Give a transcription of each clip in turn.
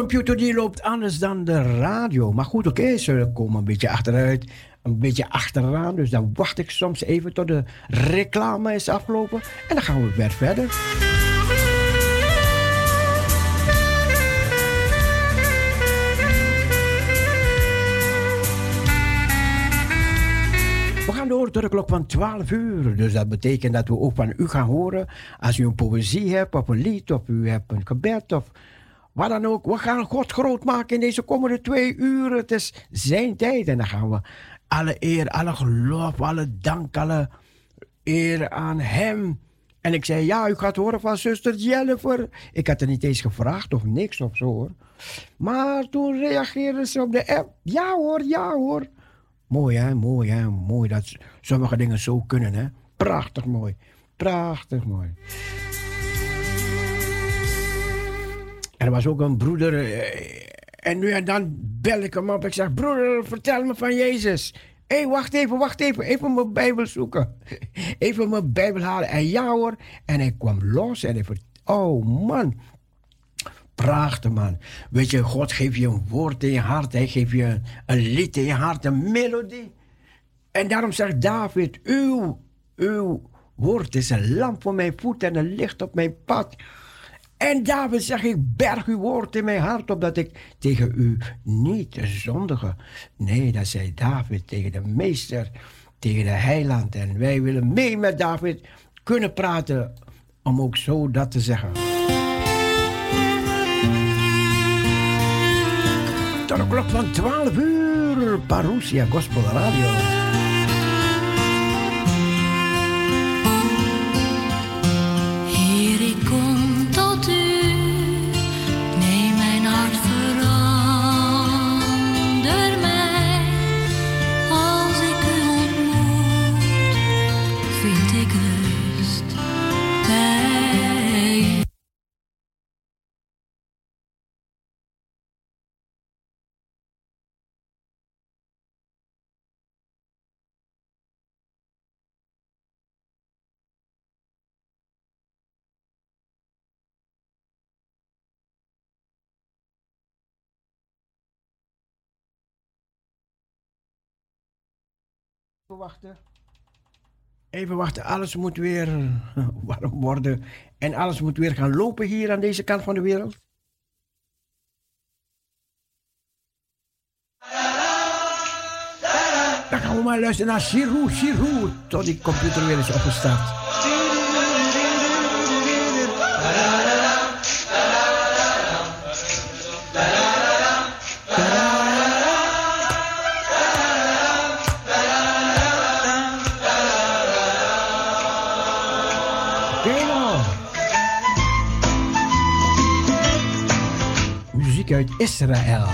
computer die loopt anders dan de radio. Maar goed, oké, ze komen een beetje achteruit, een beetje achteraan. Dus dan wacht ik soms even tot de reclame is afgelopen. En dan gaan we weer verder. We gaan door tot de klok van 12 uur. Dus dat betekent dat we ook van u gaan horen. Als u een poëzie hebt, of een lied, of u hebt een gebed, of wat dan ook. We gaan God groot maken in deze komende twee uur. Het is zijn tijd. En dan gaan we alle eer, alle geloof, alle dank, alle eer aan hem. En ik zei, ja, u gaat horen van zuster Jennifer. Ik had er niet eens gevraagd of niks of zo hoor. Maar toen reageerden ze op de app. Ja hoor, ja hoor. Mooi hè, mooi hè, mooi dat sommige dingen zo kunnen hè. Prachtig mooi, prachtig mooi. Er was ook een broeder. Eh, en nu en dan bel ik hem op. Ik zeg: Broeder, vertel me van Jezus. Hé, hey, wacht even, wacht even. Even mijn Bijbel zoeken. Even mijn Bijbel halen. En ja hoor. En hij kwam los en hij vertelde. Oh man. Prachtig man. Weet je, God geeft je een woord in je hart. Hij geeft je een lied in je hart, een melodie. En daarom zegt David: Uw, uw woord is een lamp voor mijn voet en een licht op mijn pad. En David zegt, ik berg uw woord in mijn hart, opdat ik tegen u niet zondige. Nee, dat zei David tegen de meester, tegen de heiland. En wij willen mee met David kunnen praten, om ook zo dat te zeggen. Tot de klok van 12 uur, Parousia Gospel Radio. Even wachten. Even wachten, alles moet weer warm worden. En alles moet weer gaan lopen hier aan deze kant van de wereld. Dan gaan we maar luisteren naar Shiru, Shiru, tot die computer weer is opgestart. Uit Israël.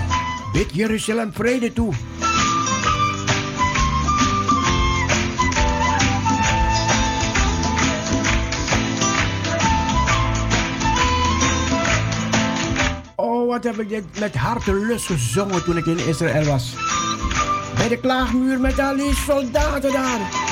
Bid Jeruzalem vrede toe. Oh, wat heb ik dit met hartelust gezongen toen ik in Israël was. Bij de klaagmuur met al die soldaten daar.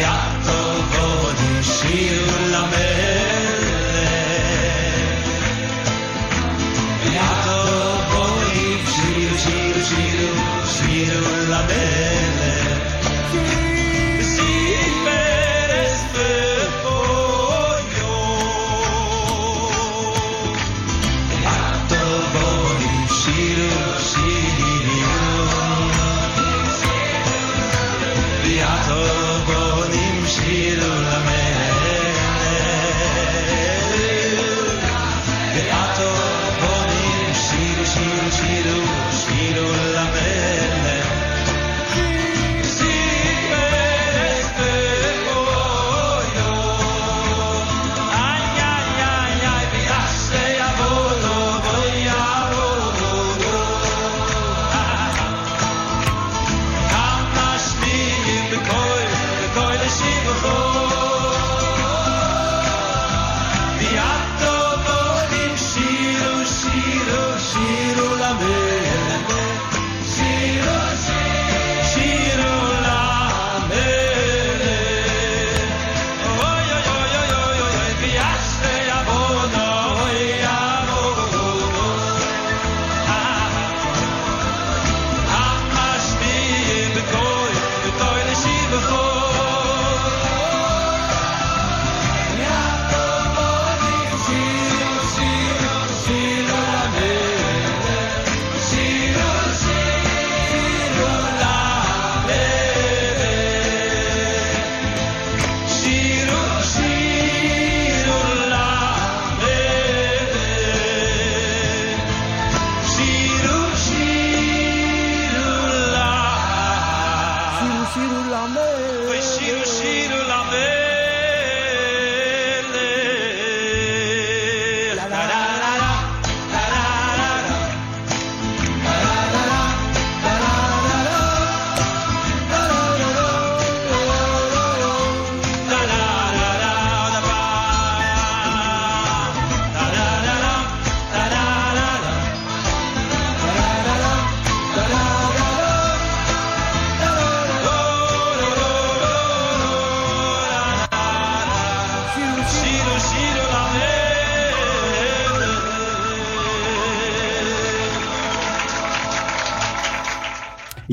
jak to wodzi na my.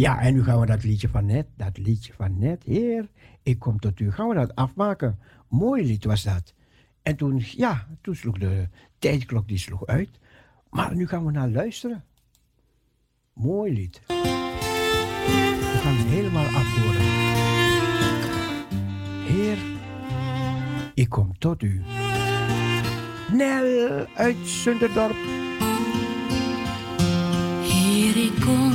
Ja, en nu gaan we dat liedje van net, dat liedje van net, Heer, ik kom tot u. Gaan we dat afmaken? Mooi lied was dat. En toen, ja, toen sloeg de tijdklok die sloeg uit. Maar nu gaan we naar luisteren. Mooi lied. We gaan het helemaal afhoren. Heer, ik kom tot u. Nel uit Zunderdorp. Heer, ik kom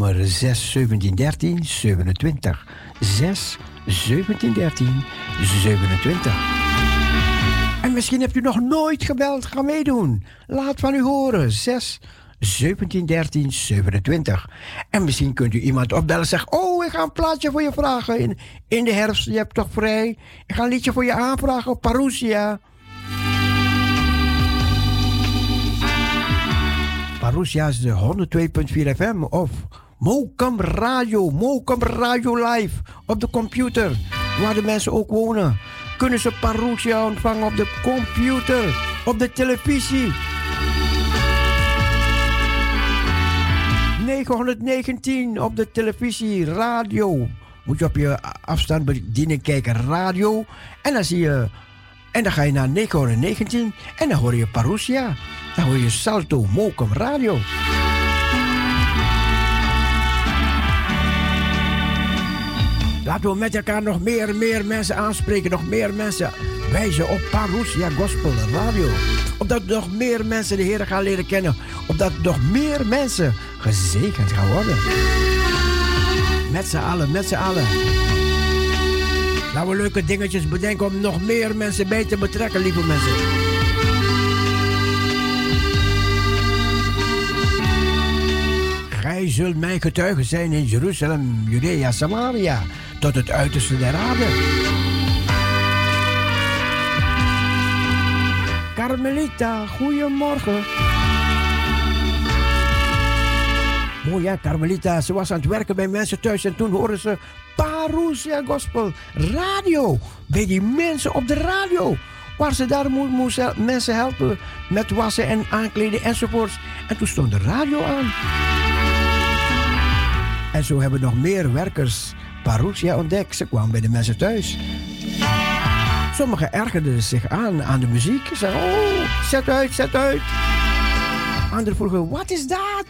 telefoonnummer 6 1713 27. 6 1713 27. En misschien hebt u nog nooit gebeld. Ga meedoen. Laat van u horen. 6 17 13 27. En misschien kunt u iemand opbellen en zeggen: Oh, ik ga een plaatje voor je vragen. In, in de herfst, je hebt toch vrij? Ik ga een liedje voor je aanvragen op Parousia. Parousia is de 102.4 FM of Mokum Radio, Mokum Radio Live op de computer, waar de mensen ook wonen. Kunnen ze Parousia ontvangen op de computer, op de televisie 919 op de televisie, radio. Moet je op je afstand bedienen kijken, radio. En dan zie je. En dan ga je naar 919 en dan hoor je Parousia. Dan hoor je Salto Mokum Radio. Laten we met elkaar nog meer meer mensen aanspreken, nog meer mensen wijzen op Parousia Gospel Radio. Opdat nog meer mensen de Heer gaan leren kennen. Opdat nog meer mensen gezegend gaan worden. Met z'n allen, met z'n allen. Laten we leuke dingetjes bedenken om nog meer mensen bij te betrekken, lieve mensen. Gij zult mijn getuigen zijn in Jeruzalem, Judea, Samaria, tot het uiterste der aarde. Carmelita, goedemorgen. Mooi ja, Carmelita. Ze was aan het werken bij mensen thuis en toen hoorden ze Parousia Gospel Radio. Bij die mensen op de radio. Waar ze daar moesten mensen helpen met wassen en aankleden enzovoorts. En toen stond de radio aan. En zo hebben nog meer werkers Parousia ontdekt. Ze kwamen bij de mensen thuis. Sommigen ergerden zich aan aan de muziek. Ze zeiden, oh, zet uit, zet uit. Anderen vroegen, wat is dat?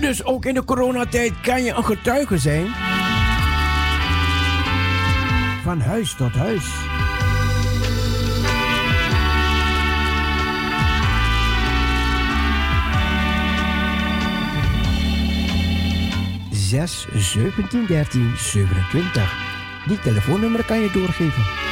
Dus ook in de coronatijd kan je een getuige zijn. Van huis tot huis. Zes, zeventien, dertien, zevenentwintig. Die telefoonnummer kan je doorgeven.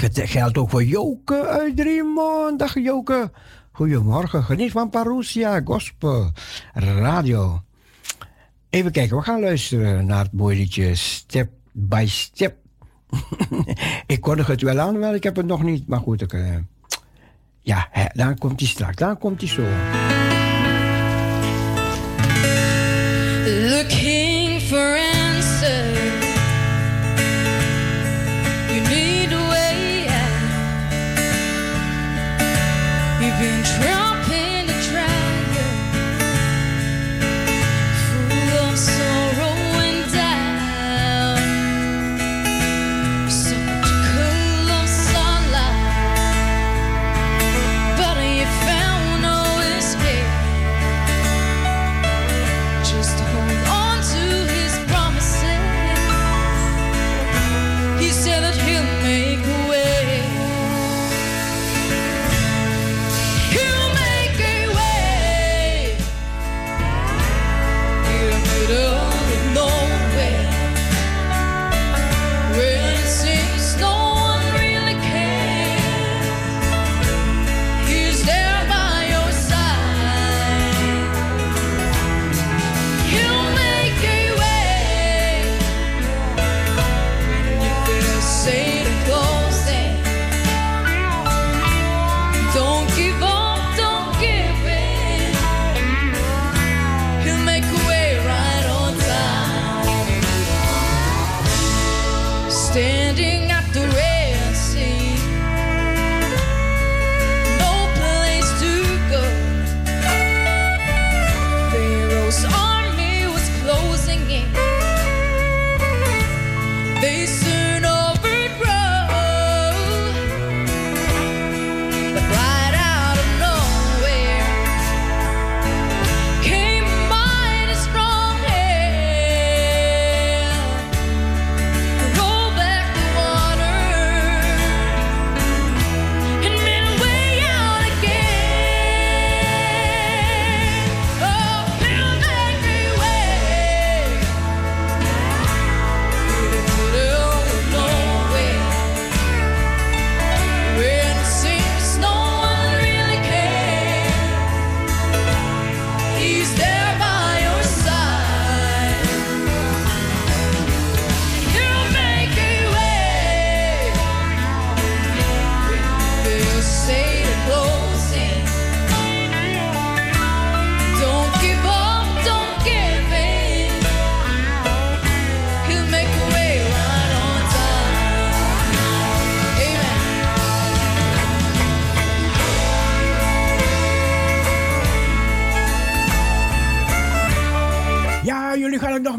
Dat geldt ook voor Joke uit Driemond. Dag Joke. Goedemorgen. Geniet van Parousia Gospel Radio. Even kijken, we gaan luisteren naar het mooie Step by Step. ik kondig het wel aan, maar ik heb het nog niet. Maar goed, ik, uh, ja, dan komt hij straks. Dan komt hij zo.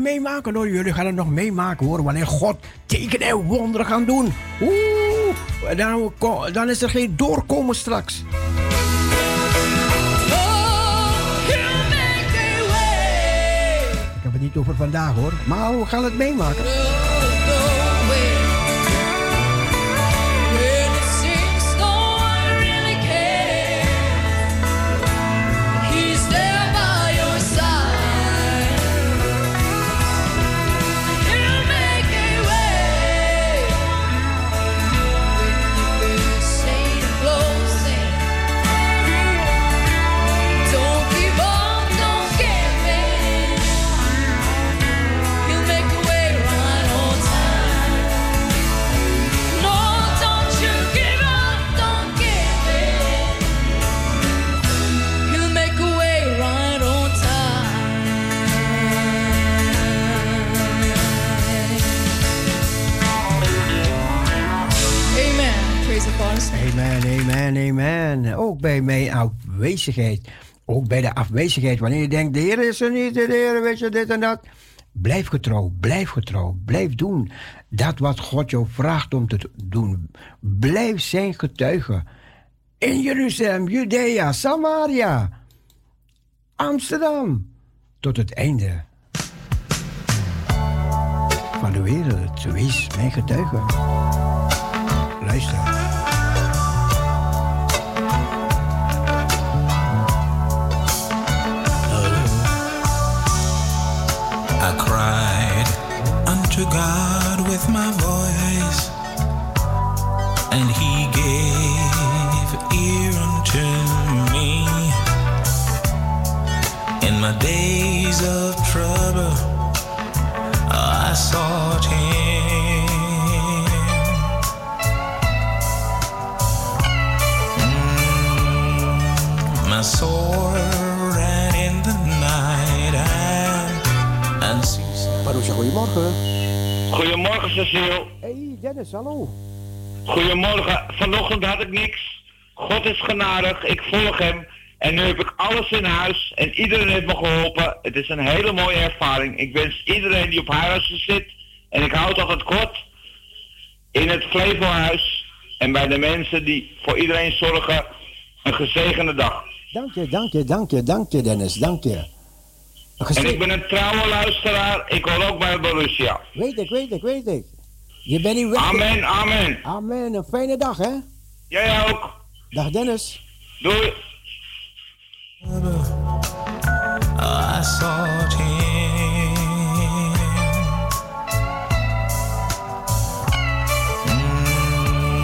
Meemaken hoor. Jullie gaan het nog meemaken hoor. Wanneer God tekenen en wonderen gaan doen. Oeh, dan, dan is er geen doorkomen straks. Ik heb het niet over vandaag hoor. Maar we gaan het meemaken. Ook bij mijn afwezigheid. Ook bij de afwezigheid. Wanneer je denkt, de Heer is er niet, de Heer weet je dit en dat. Blijf getrouw, blijf getrouw, blijf doen dat wat God jou vraagt om te doen. Blijf zijn getuige. In Jeruzalem, Judea, Samaria, Amsterdam, tot het einde van de wereld. Wees mijn getuige. Luister. To God with my voice, and He gave ear unto me. In my days of trouble, I sought Him. Mm, my soul ran in the night and, and Parousia, goedemorgen. Goedemorgen, Cecile. Hey, Dennis, hallo. Goedemorgen. Vanochtend had ik niks. God is genadig. Ik volg hem. En nu heb ik alles in huis. En iedereen heeft me geholpen. Het is een hele mooie ervaring. Ik wens iedereen die op huis zit. En ik houd het altijd kort. In het Flevohuis. En bij de mensen die voor iedereen zorgen. Een gezegende dag. Dank je, dank je, dank je, dank je Dennis. Dank je. En ik ben een trouwe luisteraar. Ik hoor ook bij Borussia. Weet ik, weet ik, weet ik. Je bent niet weg. Amen, amen. Amen. Een fijne dag, hè? Jij ook. Dag Dennis. Doei. I sought him.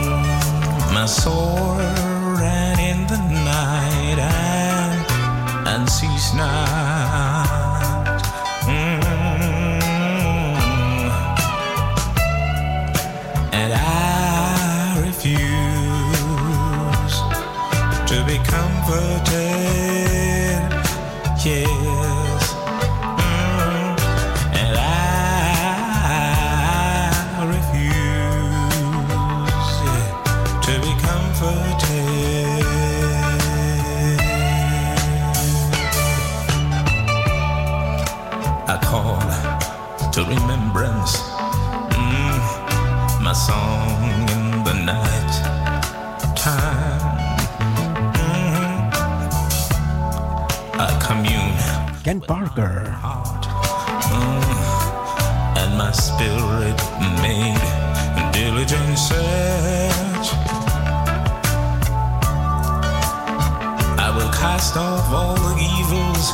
Mm, my soul ran in the night and, and ceased not. be comforted. Yeah. Parker. Mm. And my spirit made diligent search. I will cast off all the evils,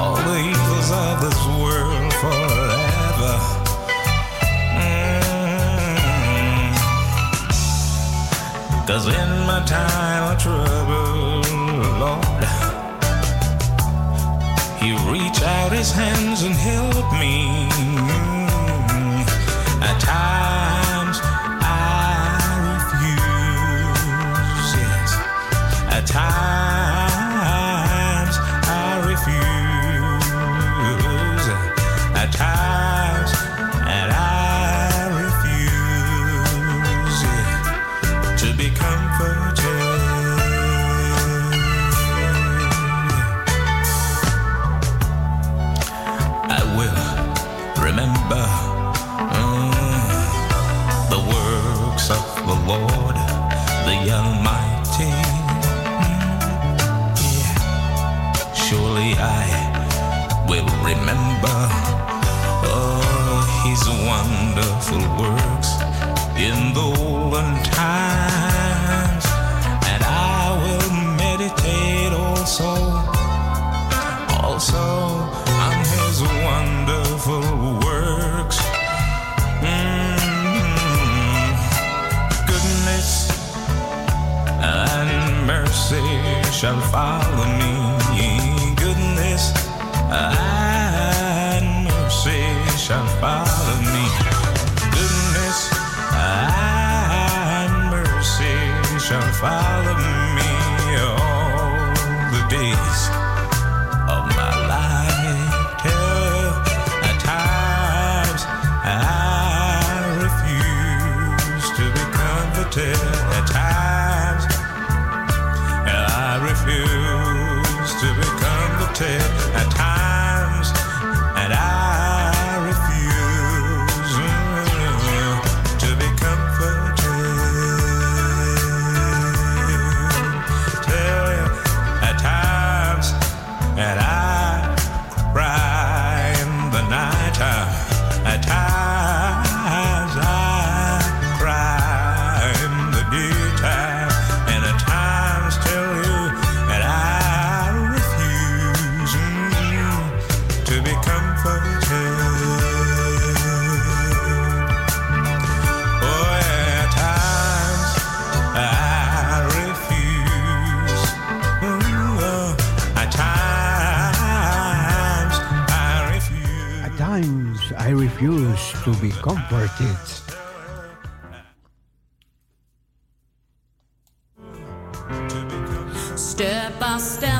all the evils of this world forever. Mm. Cause in my time of trouble, Lord. He reached out his hands and helped me. I tied shall follow me. Goodness and mercy shall follow me. Goodness and mercy shall follow me. times I refuse to be comforted. Step by step.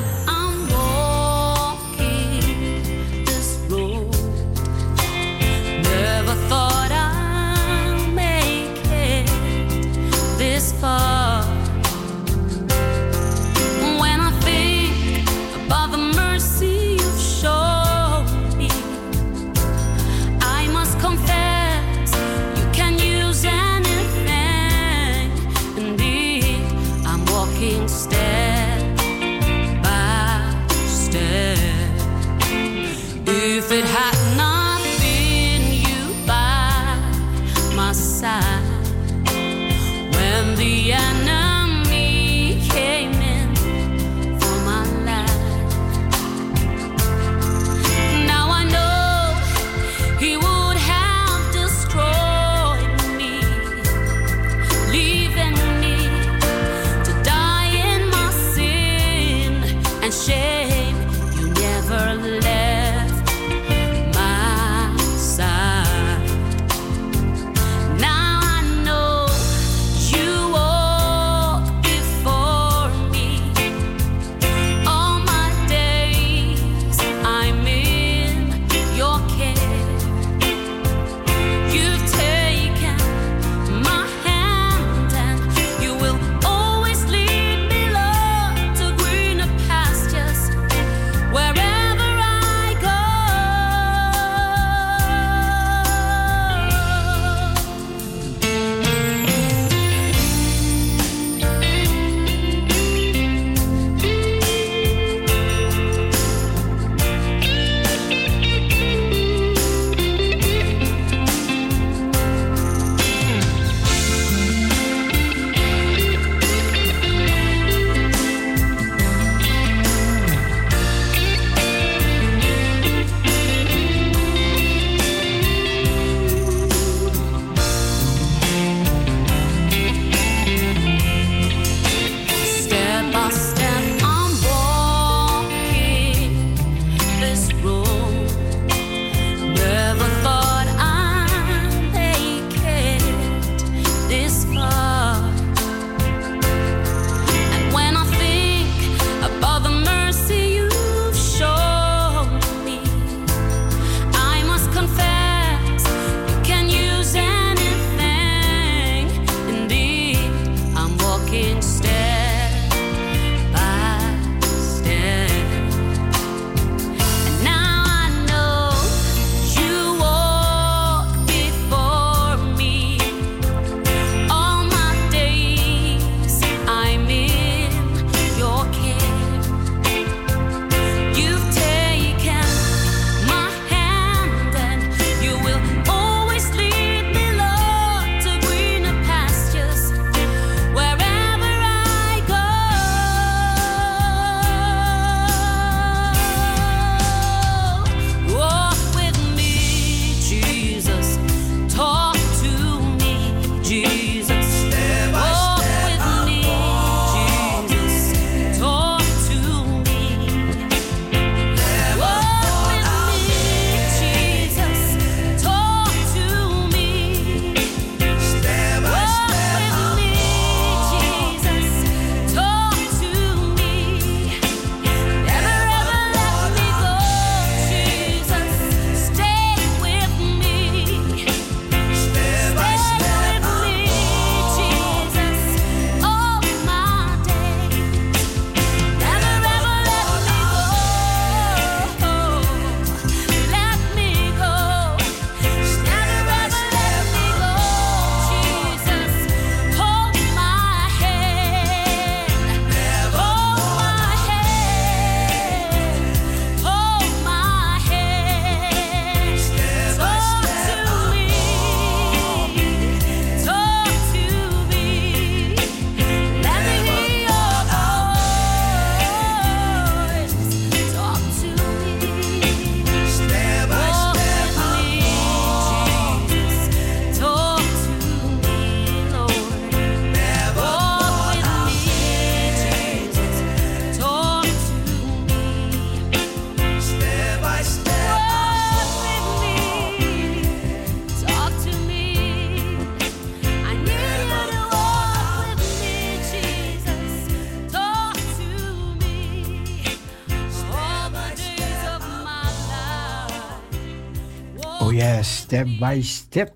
Step by step.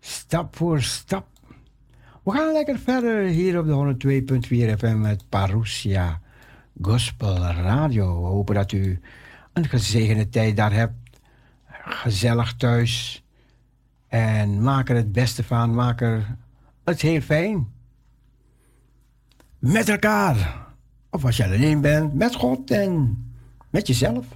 Stap voor stap. We gaan lekker verder hier op de 102.4 FM met Parousia Gospel Radio. We hopen dat u een gezegende tijd daar hebt. Gezellig thuis. En maak er het beste van. Maak er het heel fijn. Met elkaar. Of als je alleen bent, met God en met jezelf.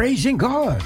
Praising God.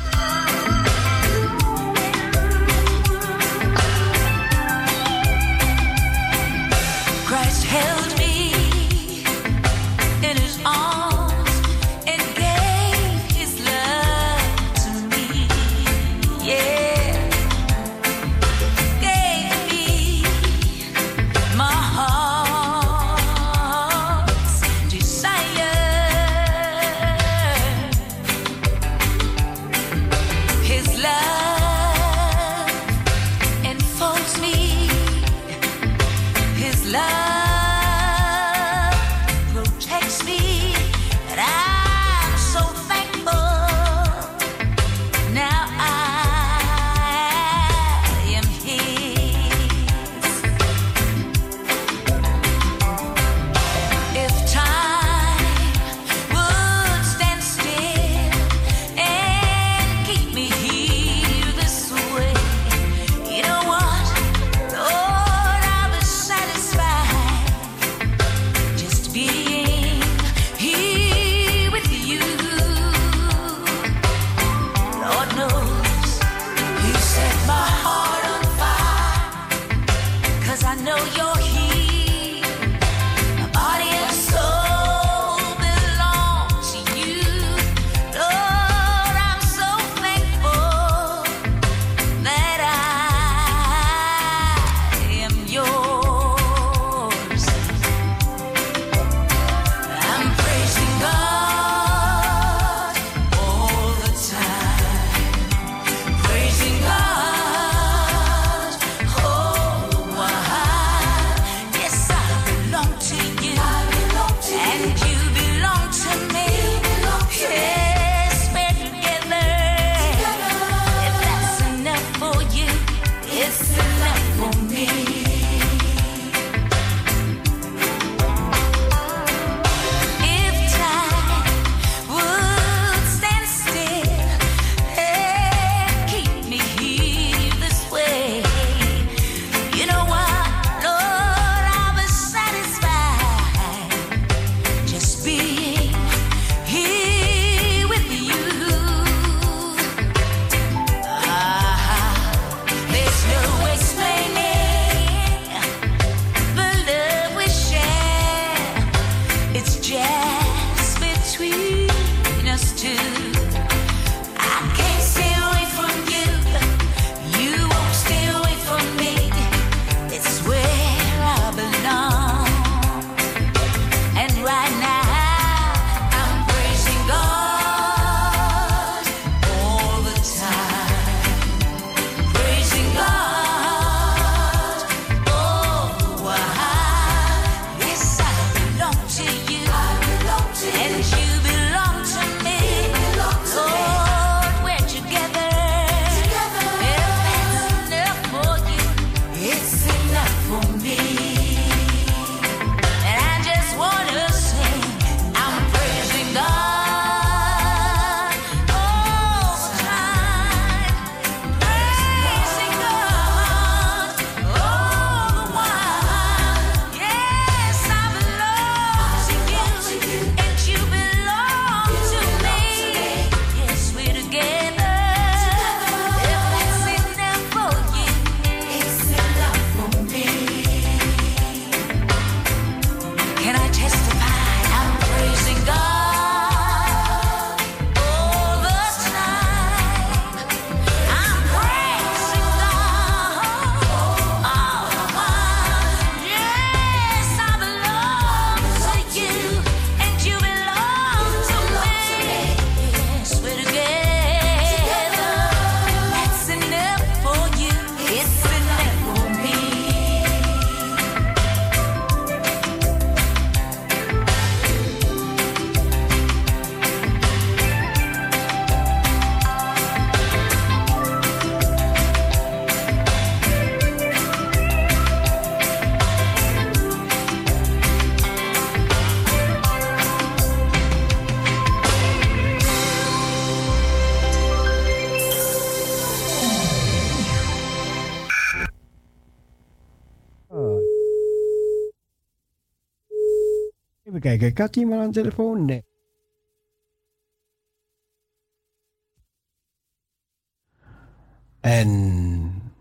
Even kijken, ik had iemand aan de telefoon? Nee. En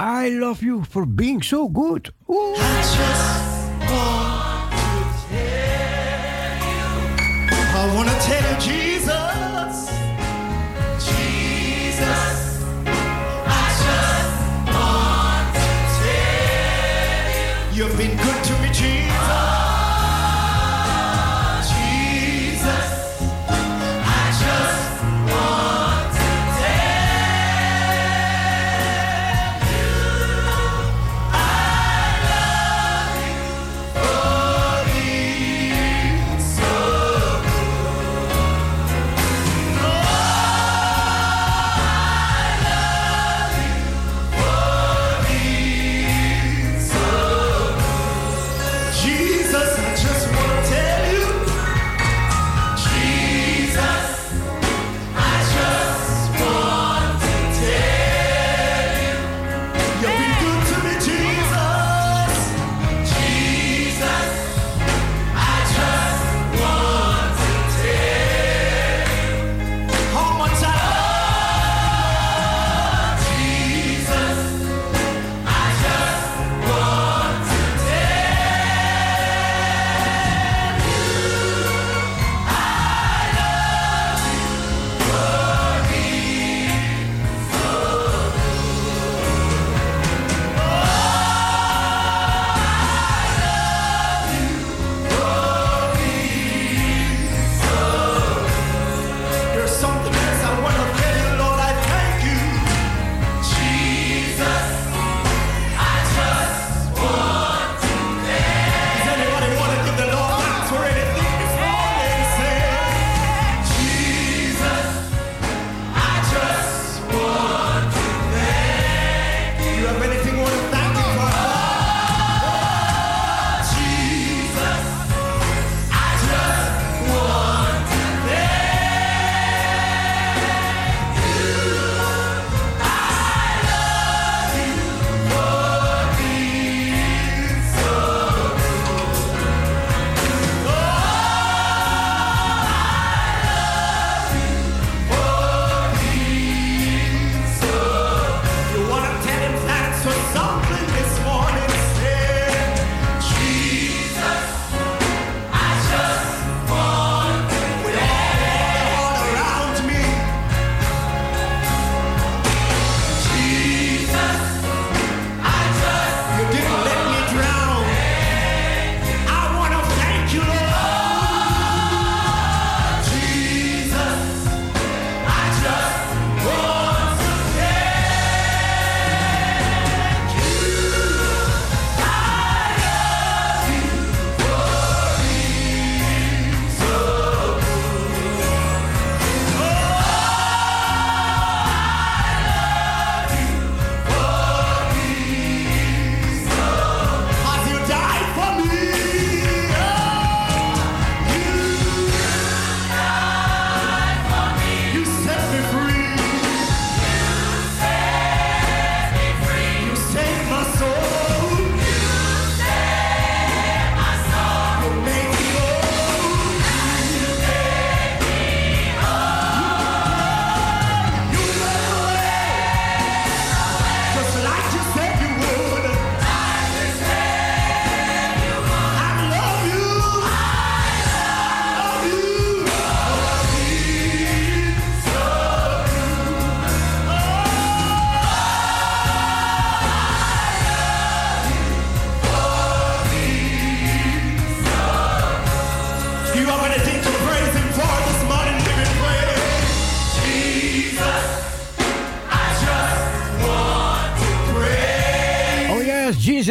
I love you for being so good. Oeh. I want to tell you, Jesus, Jesus, I just want to tell you, you've been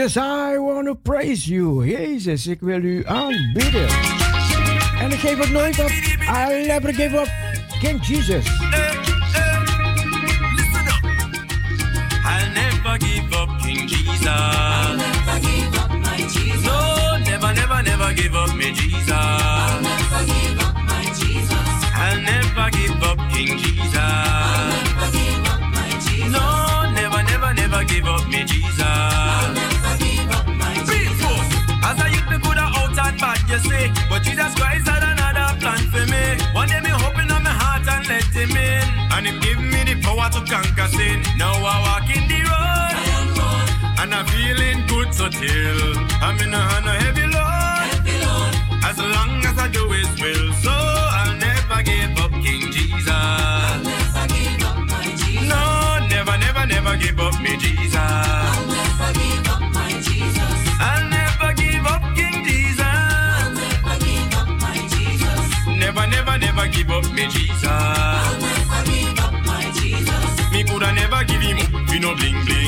Jesus, I want to praise you. Jezus, ik wil u aanbidden. En ik geef het nooit op. I'll never give up. King Jesus. Listen up. I'll never give up King Jesus. I'll never give up my Jesus. No, never, never, never give up me Jesus. I'll never give up my Jesus. I'll never give up King Jesus. I'll never give up my Jesus. No, never, never, never give up me never give up my Jesus. say. But Jesus Christ had another plan for me. One day me hoping on my heart and let him in. And he give me the power to conquer sin. Now I walk in the road. And I'm feeling good so till I'm in a, on a heavy load. As long as I do his will, so I'll never give up King Jesus. I'll never give up my Jesus. No, never, never, never give up me never, never give up me Jesus. Me coulda never give him up, we no bling bling.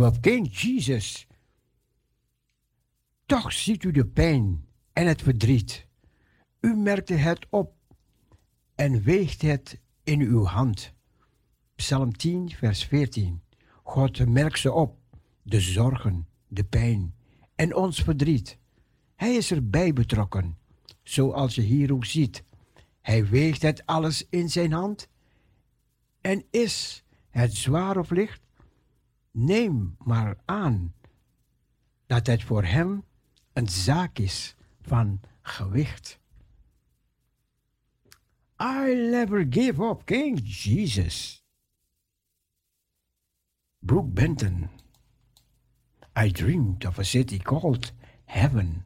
Up King Jesus. Toch ziet u de pijn en het verdriet. U merkte het op en weegt het in uw hand. Psalm 10, vers 14. God merkt ze op, de zorgen, de pijn en ons verdriet. Hij is erbij betrokken, zoals je hier ook ziet. Hij weegt het alles in zijn hand. En is het zwaar of licht? Neem maar aan dat het voor hem een zaak is van gewicht. I'll never give up King Jesus. Brooke Benton. I dreamed of a city called heaven.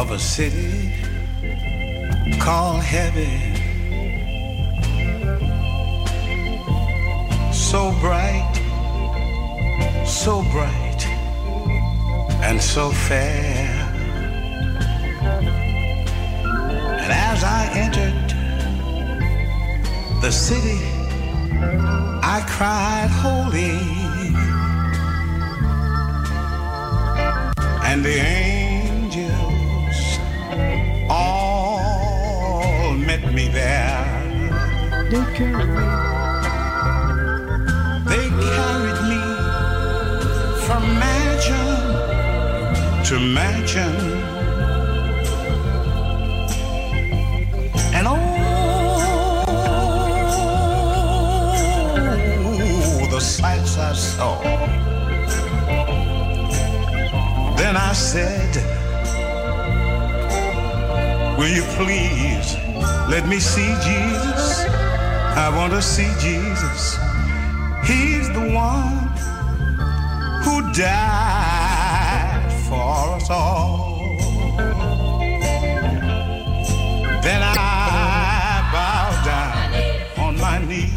Of a city called heaven. So bright, so bright, and so fair. And as I entered the city, I cried holy, and the angels They carry me. They carried me from mansion to mansion. And oh, the sights I saw. Then I said, Will you please let me see Jesus? I want to see Jesus. He's the one who died for us all. Then I bowed down on my knees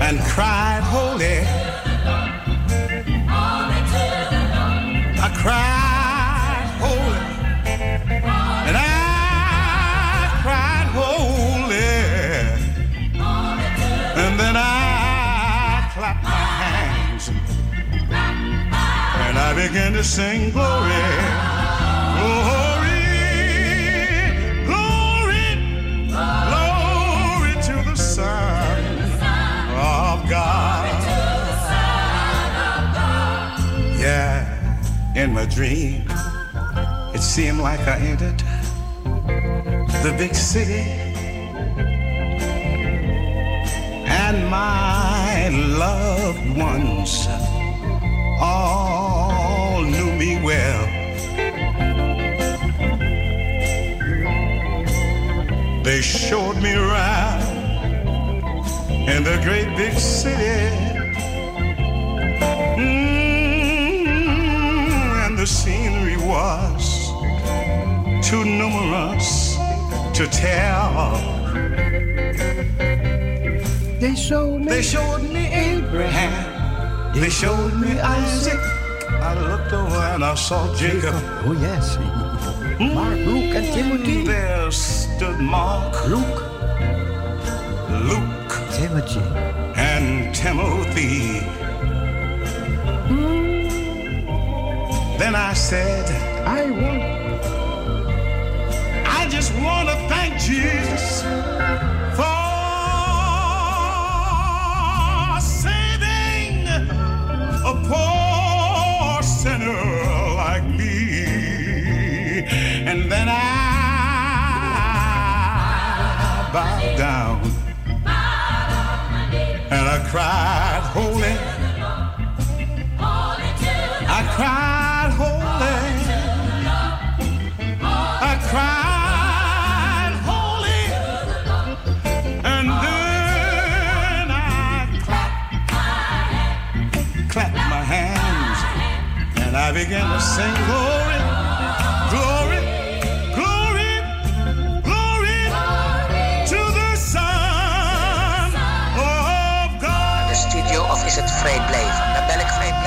and cried, Holy. Began to sing glory, glory, glory, glory to the Son of God. Yeah, in my dream, it seemed like I entered the big city. and my loved ones me well. They showed me around in the great big city. Mm, and the scenery was too numerous to tell. They showed me. They showed me Abraham. They showed me Isaac. I looked over and I saw Jacob. Oh, yes. Mark, Luke, and Timothy. Mm, there stood Mark, Luke, Luke, Timothy. and Timothy. Mm. Then I said, I want. I just want to thank Jesus bowed down and I cried, Holy. I cried, Holy. I cried, Holy. And then I clapped, clapped my hands and I began to sing glory, of is het vrijblijvend? Dan ben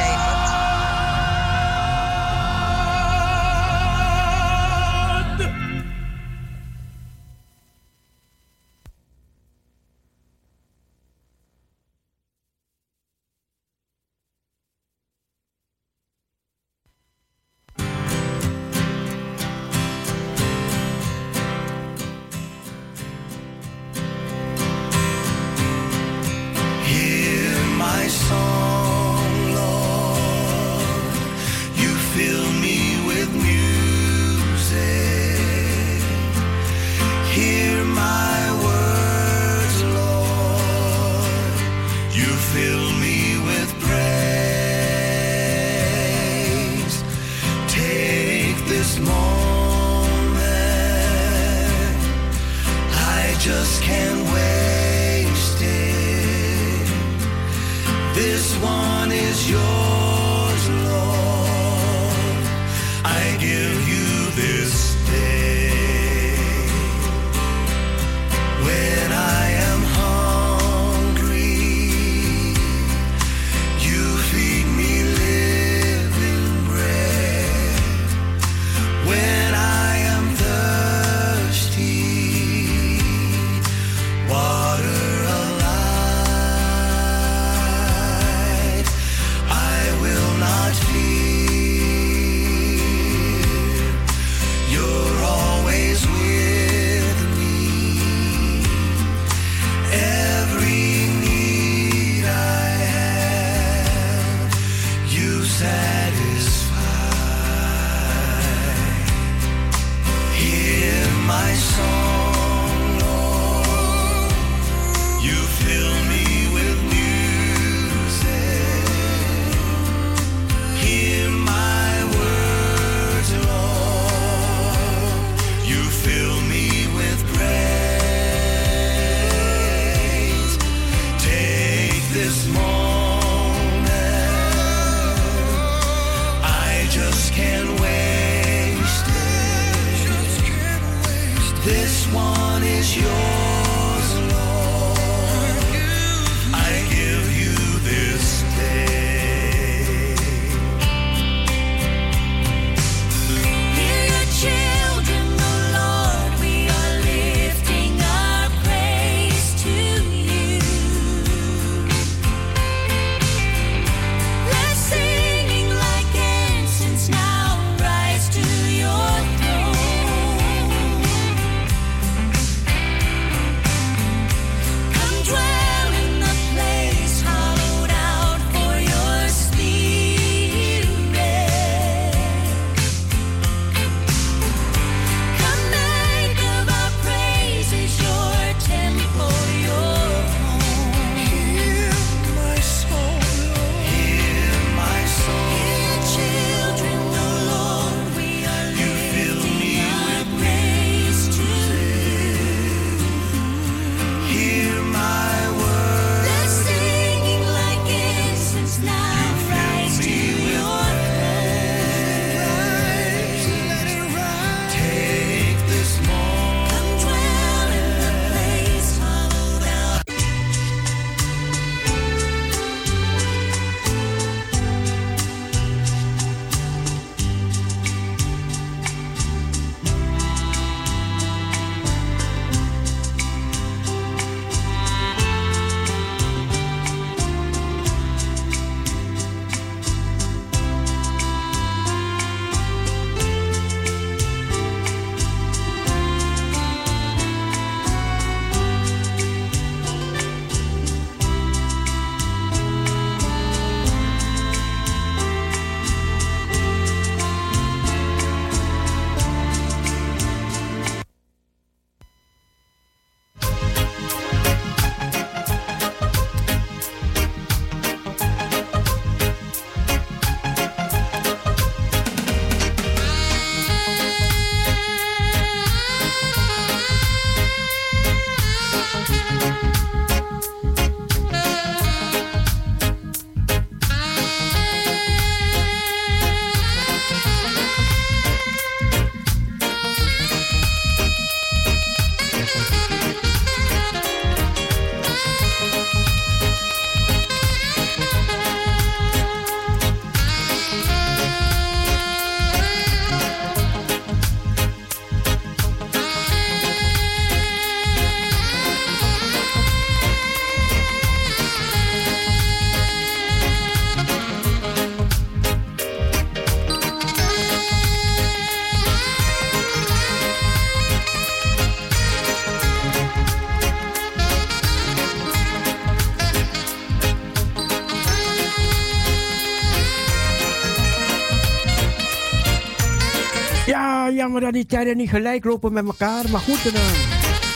die tijden niet gelijk lopen met elkaar. Maar goed, dan.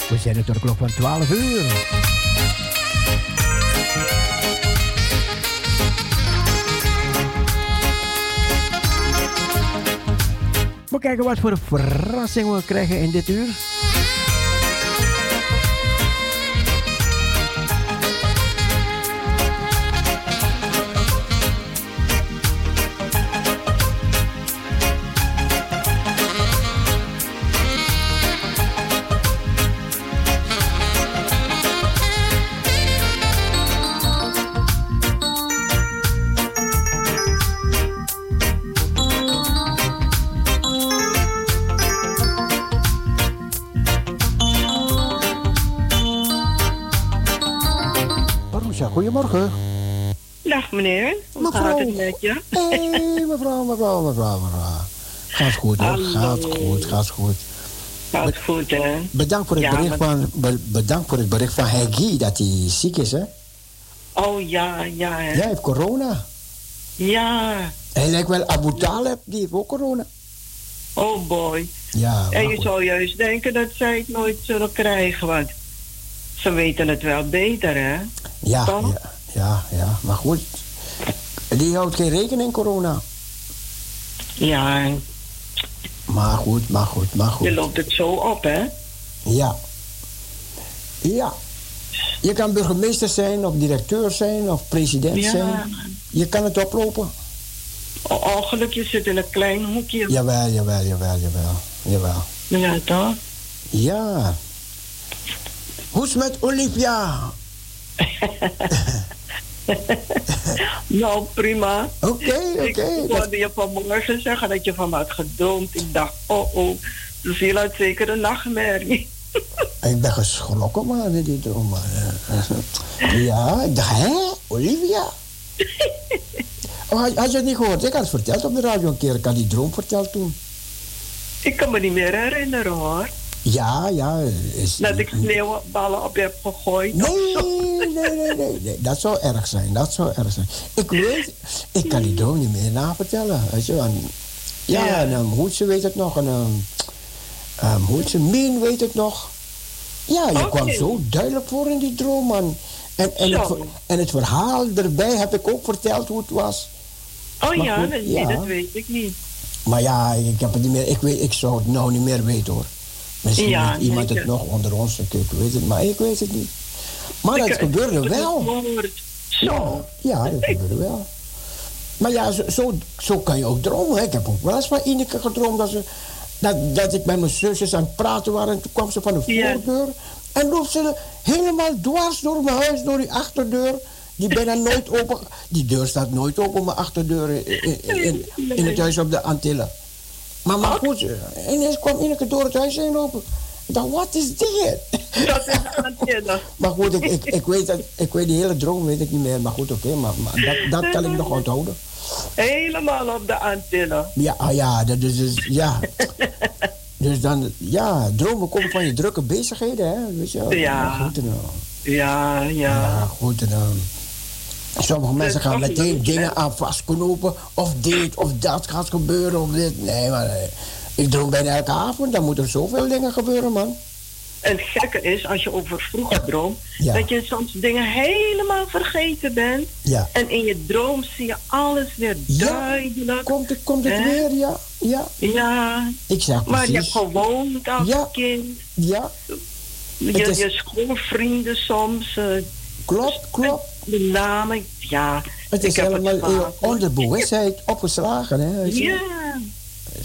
We zijn het door de klok van 12 uur. We kijken wat voor verrassing we krijgen in dit uur. Hoe gaat het met je? Hey, mevrouw, mevrouw, mevrouw, mevrouw. Gaat goed hoor, gaat goed, gaat goed. Gaat goed hè? Bedankt voor het, Ja, bericht, van, be- bedankt voor het bericht van Heggy dat hij ziek is, hè? Oh ja, ja hè? Hij heeft corona. Ja. Hij lijkt wel Abu Talib, die heeft ook corona. Oh boy. Ja, En je goed. zou juist denken dat zij het nooit zullen krijgen, want ze weten het wel beter hè? ja, toch? ja, ja, ja, maar goed. Die houdt geen rekening, corona. Ja, Maar goed, maar goed, maar je goed. loopt het zo op hè? Ja. Ja. Je kan burgemeester zijn, of directeur zijn, of president Ja. zijn. Je kan het oplopen. O- Ongeluk, je zit in een klein hoekje. Jawel, jawel, jawel, jawel. Jawel. Ja, toch? Ja. Hoe is het met Olivia? Nou, prima. Oké, Ik oké. hoorde je vanmorgen zeggen dat je van had gedroomd. Ik dacht, oh oh, viel uit zeker een nachtmerrie. Ik ben geschrokken, man, in die droom. Ja, ik dacht, hè? Olivia? Oh, had, had je het niet gehoord? Ik had het verteld op de radio een keer. Ik had die droom verteld toen. Ik kan me niet meer herinneren hoor. Ja, ja. Is, Dat ik sneeuwballen op je heb gegooid. Nee, nee, nee, nee, nee. Dat zou erg zijn. Dat zou erg zijn. Ik weet, ik kan die droom niet meer navertellen. Weet je, ja, Ja. en um, Hoedse weet het nog. En um, um, Hoedse Mien weet het nog. Ja, je kwam zo duidelijk voor in die droom, man. En, en, het, en het verhaal erbij heb ik ook verteld hoe het was. Oh Maar ja, goed, nee, ja. dat weet ik niet. Maar ja, ik heb het niet meer. Ik, weet, ik zou het nou niet meer weten hoor. Misschien Ja, iemand het nog onder ons. Ik weet het, maar ik weet het niet. Maar Ik het heb gebeurde het wel. Zo. Ja, dat gebeurde wel. Maar ja, zo, zo, zo kan je ook dromen. hè. Ik heb ook wel eens van Ineke gedroomd dat, ze, dat, dat ik met mijn zusjes aan het praten was. En toen kwam ze van de voordeur. En loopt ze helemaal dwars door mijn huis, door die achterdeur. Die bijna nooit open. Die deur staat nooit open, mijn achterdeur in, in, in, in het huis op de Antillen. Maar, maar goed, ineens kwam Ineke door het huis heen lopen. Ik dacht, wat is dit? Dat is antenne. Maar goed, ik, ik, ik, weet dat, ik weet die hele droom weet ik niet meer. Maar goed, oké, maar, maar dat, dat kan ik nog onthouden. Helemaal op de antenne. Ja, ah, ja, dat is dus, ja. Dus dan, ja, dromen komen van je drukke bezigheden, hè. Weet je wel. Ja. Goed, dan- Ja, ja. ja, goed. Dan- sommige mensen gaan meteen dingen aan vastknopen. Of dit, of dat gaat gebeuren, of dit. Nee, maar eh, ik droom bijna elke avond. Dan moeten er zoveel dingen gebeuren, man. En het gekke is, als je over vroeger droomt, Ja. dat je soms dingen helemaal vergeten bent. Ja. En in je droom zie je alles weer Ja. duidelijk. Komt het, komt het weer, ja. Ja, Ja, ik zeg maar je hebt gewoond als Ja. kind. Ja, Je, is- je schoolvrienden soms. eh, klopt, klopt. De namen, ja. Het ik is heb helemaal hoor. onderbewustheid opgeslagen, hè. Ja,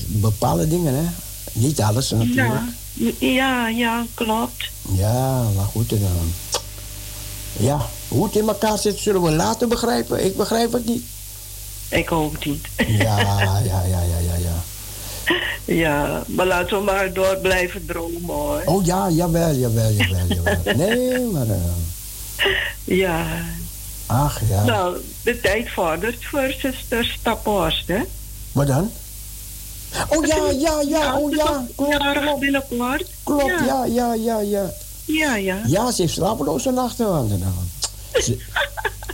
Bepaalde dingen, hè. Niet alles, natuurlijk. ja, ja, ja, klopt. Ja, maar goed. En, dan ja, hoe het in elkaar zit, zullen we later begrijpen. Ik begrijp het niet. Ik ook niet. Ja, ja, ja, ja, ja, ja. Ja, maar laten we maar door blijven dromen hoor. Oh ja, jawel, jawel, jawel, jawel. Nee, maar... eh, Ja, ach ja. nou, de tijd vordert voor zuster Staphorst, hè? Wat dan? Oh ja, ja, ja, oh ja. Klopt, binnenkort. Klopt, Ja. ja, ja, ja, ja. Ja, ja. Ze heeft slapeloze nachten. Want, eh, ze,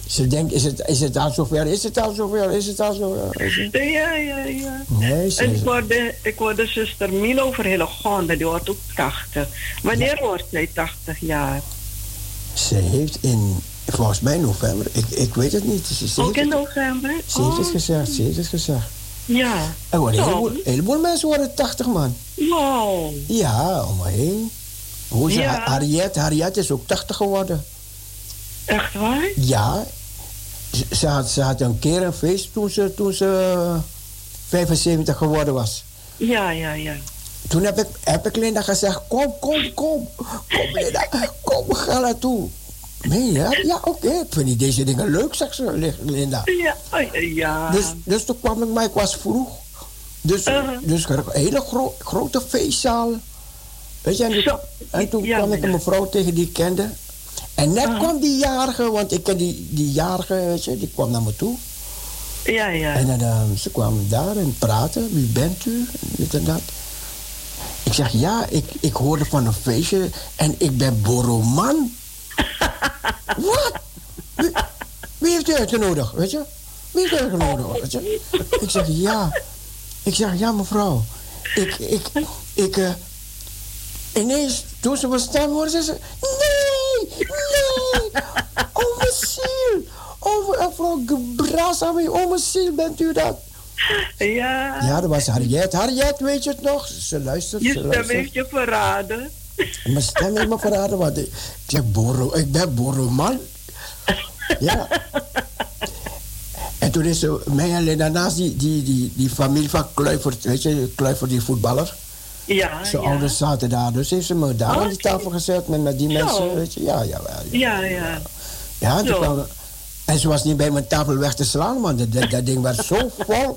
Ze denkt, is het, is het al zover? Is het al zover? Is het al zover? Het- Ja, ja, ja. Nee, ze ik hoorde, ik hoorde zuster Milo over Hillegonda, die wordt ook 80. Wanneer wordt zij 80 jaar? Ze heeft in, volgens mij november, ik, ik weet het niet. Ze, Ook in november? ze heeft het Oh, gezegd, ze heeft het gezegd. Ja. Er worden een heleboel, een heleboel mensen worden 80 man. Wow. Ja, om me heen. Hoe Ja. Harriet, Harriet is ook 80 geworden. Echt waar? Ja, ze, ze had, ze had een keer een feest toen ze, toen ze eh, 75 geworden was. Ja, ja, ja. Toen heb ik, heb ik Linda gezegd, kom, kom, kom. Kom Linda, kom, gaan naartoe. Meen je? dat? Ja, oké, ik vind die deze dingen leuk, zegt ze, Li- Linda. Ja, oh, ja. Dus, dus toen kwam ik, maar ik was vroeg. Dus, Uh-huh. dus een hele gro- grote feestzaal. Weet je, en, toen- Zo. en toen Ja, kwam ik ja. een mevrouw tegen die ik kende. En net Uh-huh. kwam die jarige, want ik ken die, die jarige, weet je, die kwam naar me toe. Ja, ja. En dan, ehm, ze kwamen daar en praten. Wie bent u? Dit en dat. Ik zeg, ja, ik, ik hoorde van een feestje en ik ben Boroman. Wat? Wie, wie heeft u uitgenodigd, weet je? Wie heeft u uitgenodigd, weet je? Ik zeg, ja. Ik zeg, ja, mevrouw. Ik, ik, ik, eh, ineens, toen ze mijn stem hoorde, zei ze, nee, nee, oh mijn ziel. Oh, mevrouw Gebrasa, oh mijn ziel, bent u dat? Ja. Ja, dat was Harriet. Harriet, weet je het nog? Ze luistert, Je ze stem luistert. heeft je verraden. Mijn stem heeft me verraden, want ik, ik zeg, Boro, ik ben Boroman. Ja. En toen is ze mij alleen daarnaast die, die, die, die familie van Kluivert, weet je, Kluivert die voetballer. Ja, Zijn ja. ouders zaten daar, dus heeft ze me daar aan die tafel gezet met, met die Zo. mensen, weet je. Ja, ja, ja. Ja, ja. Ja, toen Zo. kwam- en ze was niet bij mijn tafel weg te slaan, man. Dat, dat, dat ding werd zo vol.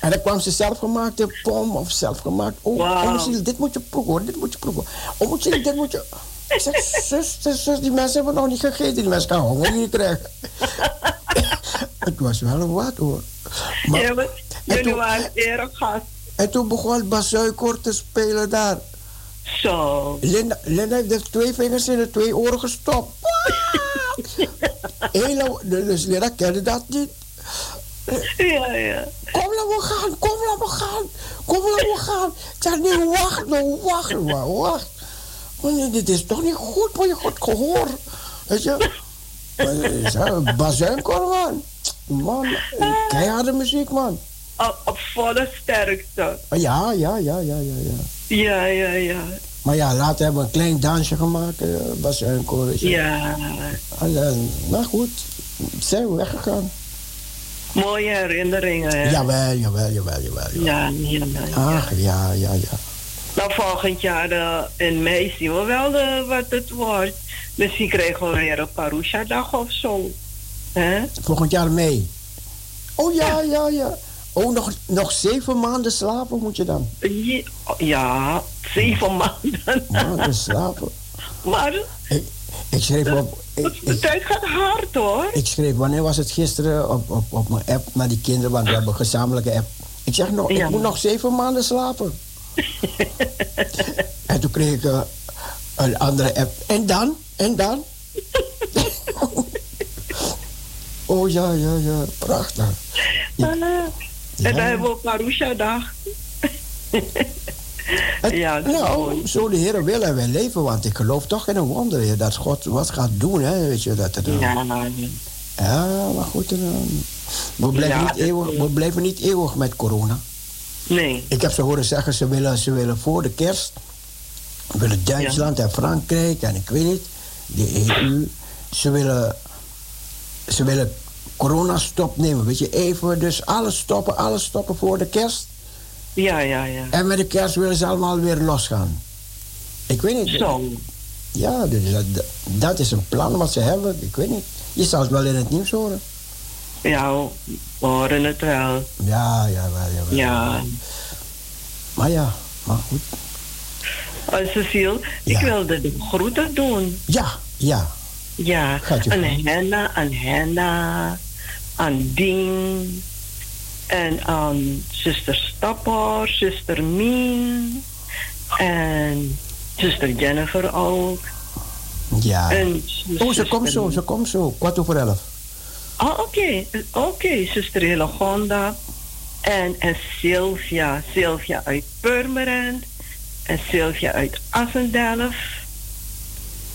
En dan kwam ze zelfgemaakte pom of zelfgemaakt. Oh, Wauw. oh dit moet je proeven, hoor, dit moet je proeven. Oh, Ziel, dit moet je... Ik zeg, zus, zus, zus, die mensen hebben nog niet gegeten. Die mensen gaan honger niet krijgen. Het was wel wat, hoor. Maar- Ja, maar en, Jullie waren eregast. en toen begon Bazuikor te spelen daar. Zo. Linda, Linda heeft de twee vingers in de twee oren gestopt. Hele, dus Linda kende dat niet. Ja, ja. Kom, laat me gaan, kom, laat me gaan. Kom, laat me gaan. Ik zeg, nee, wacht, nou, wacht, maar wacht. Want dit is toch niet goed voor je goed gehoor. Weet je? Bazuinkor, man. Man, keiharde muziek, man. Op, op volle sterkte. Ja, ja, ja, ja, ja, ja. Ja, ja, ja. Maar ja, later hebben we een klein dansje gemaakt, uh. Ja. En, dan, nou goed, zijn we weggegaan. Mooie herinneringen, hè? Jawel, jawel, jawel, jawel. jawel. Ja, ja, ja. Ach, ja, ja, ja. Nou, volgend jaar in mei zien we wel eh, wat het wordt. Misschien krijgen we weer een Parusha-dag of zo. Hè? Volgend jaar mee. Oh ja, ja, ja. Oh, nog, nog zeven maanden slapen moet je dan. Ja, Ja, zeven maanden. Maanden slapen. Maar Ik, ik schreef op... De tijd gaat hard, hoor. ik schreef, wanneer was het gisteren, op, op, op mijn app naar die kinderen, want we hebben een gezamenlijke app. Ik zeg nog, Ja. ik moet nog zeven maanden slapen. en toen kreeg ik eh, een andere app. En dan? En dan? oh ja, ja, ja. Prachtig. Ah, En Ja. dan hebben we Parusha-dag. Het- Ja, nou, zo de Heer wil en wij leven, want ik geloof toch in een wonder, dat God wat gaat doen, hè, weet je, dat het, Ja, ja, maar goed, eh, we, blijven Ja, niet eeuwig, we blijven niet eeuwig met corona. nee. Ik heb ze horen zeggen, ze willen, ze willen voor de kerst, willen Duitsland en Frankrijk en ik weet niet, de EU, ze willen, ze willen corona stop nemen, weet je, even, dus alles stoppen, alles stoppen voor de kerst. Ja, ja, ja. En met de kerst willen ze allemaal weer losgaan. Ik weet niet. Zo. Ja, dus dat, dat is een plan wat ze hebben. Ik weet niet. Je zal het wel in het nieuws horen. Ja, we horen het wel. Ja, ja, wel, ja, wel. Ja. Maar ja, maar goed. Uh, Cecile, Ja. ik wilde de groeten doen. Ja, ja. Ja, aan gang. Henna, aan Henna, aan Dien en aan zuster Stapper, zuster Mien en zuster Jennifer ook. Ja. En Oh, ze komt zo, ze komt zo. Kwart over elf. Oh, oké. Oké, zuster Hillegonda. En, en Sylvia. Sylvia uit Purmerend. En Sylvia uit Assendelft.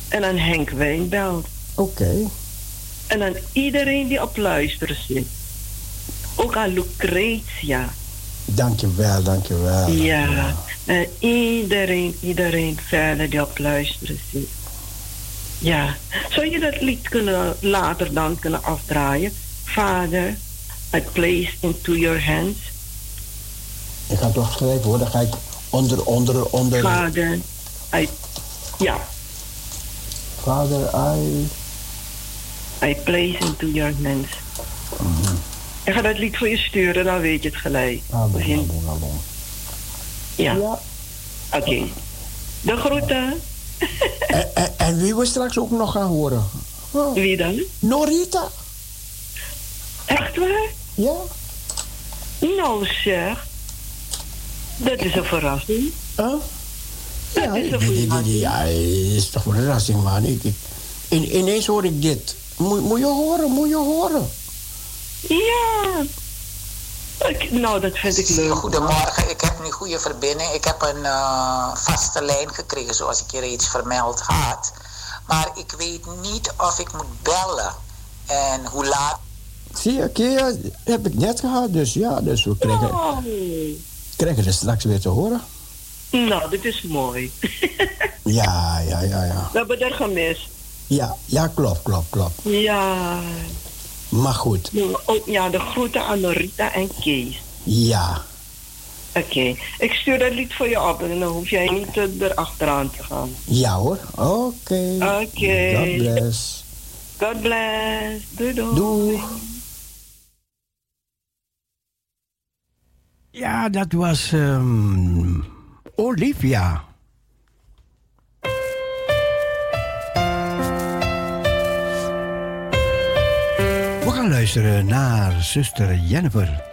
En dan Henk Wijnbelt. Oké. En dan iedereen die op luisteren zit. Ook aan Lucretia. Dankjewel, dankjewel. Ja. En iedereen, iedereen verder die op luisteren zit. Ja. Zou je dat lied kunnen, later dan kunnen afdraaien? Vader, I place into your hands. Ik het toch schrijven hoor, dan ga ik onder, onder, onder. Vader, I... Ja. Vader, I... I place into your hands. Ik ga dat lied voor je sturen, dan weet je het gelijk. Ah, bon, bon, bon. Ja. Oké. De groeten. En, en, en wie we straks ook nog gaan horen? Oh. Wie dan? Norita. Echt waar? Ja. Nou zeg. Dat is een verrassing. Huh? Ja, Dat is een verrassing. ja, is toch een verrassing, man. Ik, ik, in, ineens hoor ik dit. Moet, moet je horen, moet je horen. Ja. Ik- nou, dat vind ik leuk. Goedemorgen, ik heb nu goede verbinding. Ik heb een eh, vaste lijn gekregen, zoals ik je reeds vermeld had. Maar ik weet niet of ik moet bellen. En hoe laat. Zie je, keer heb ik net gehad, dus ja, dus we krijgen, Oh. krijgen het straks weer te horen. Nou, dit is mooi. Ja, ja, ja, ja. We hebben er gemist. Ja, ja, klopt, klopt, klopt. Ja. Maar goed, Oh, ja, de groeten aan Rita en Kees. ja. Oké. Ik stuur dat lied voor je op en dan hoef jij niet erachteraan te gaan. Ja hoor, oké. Oké. God bless. God bless. Doei doei. Doei. Ja, dat was ehm, Olivia. Gaan luisteren naar zuster Jennifer.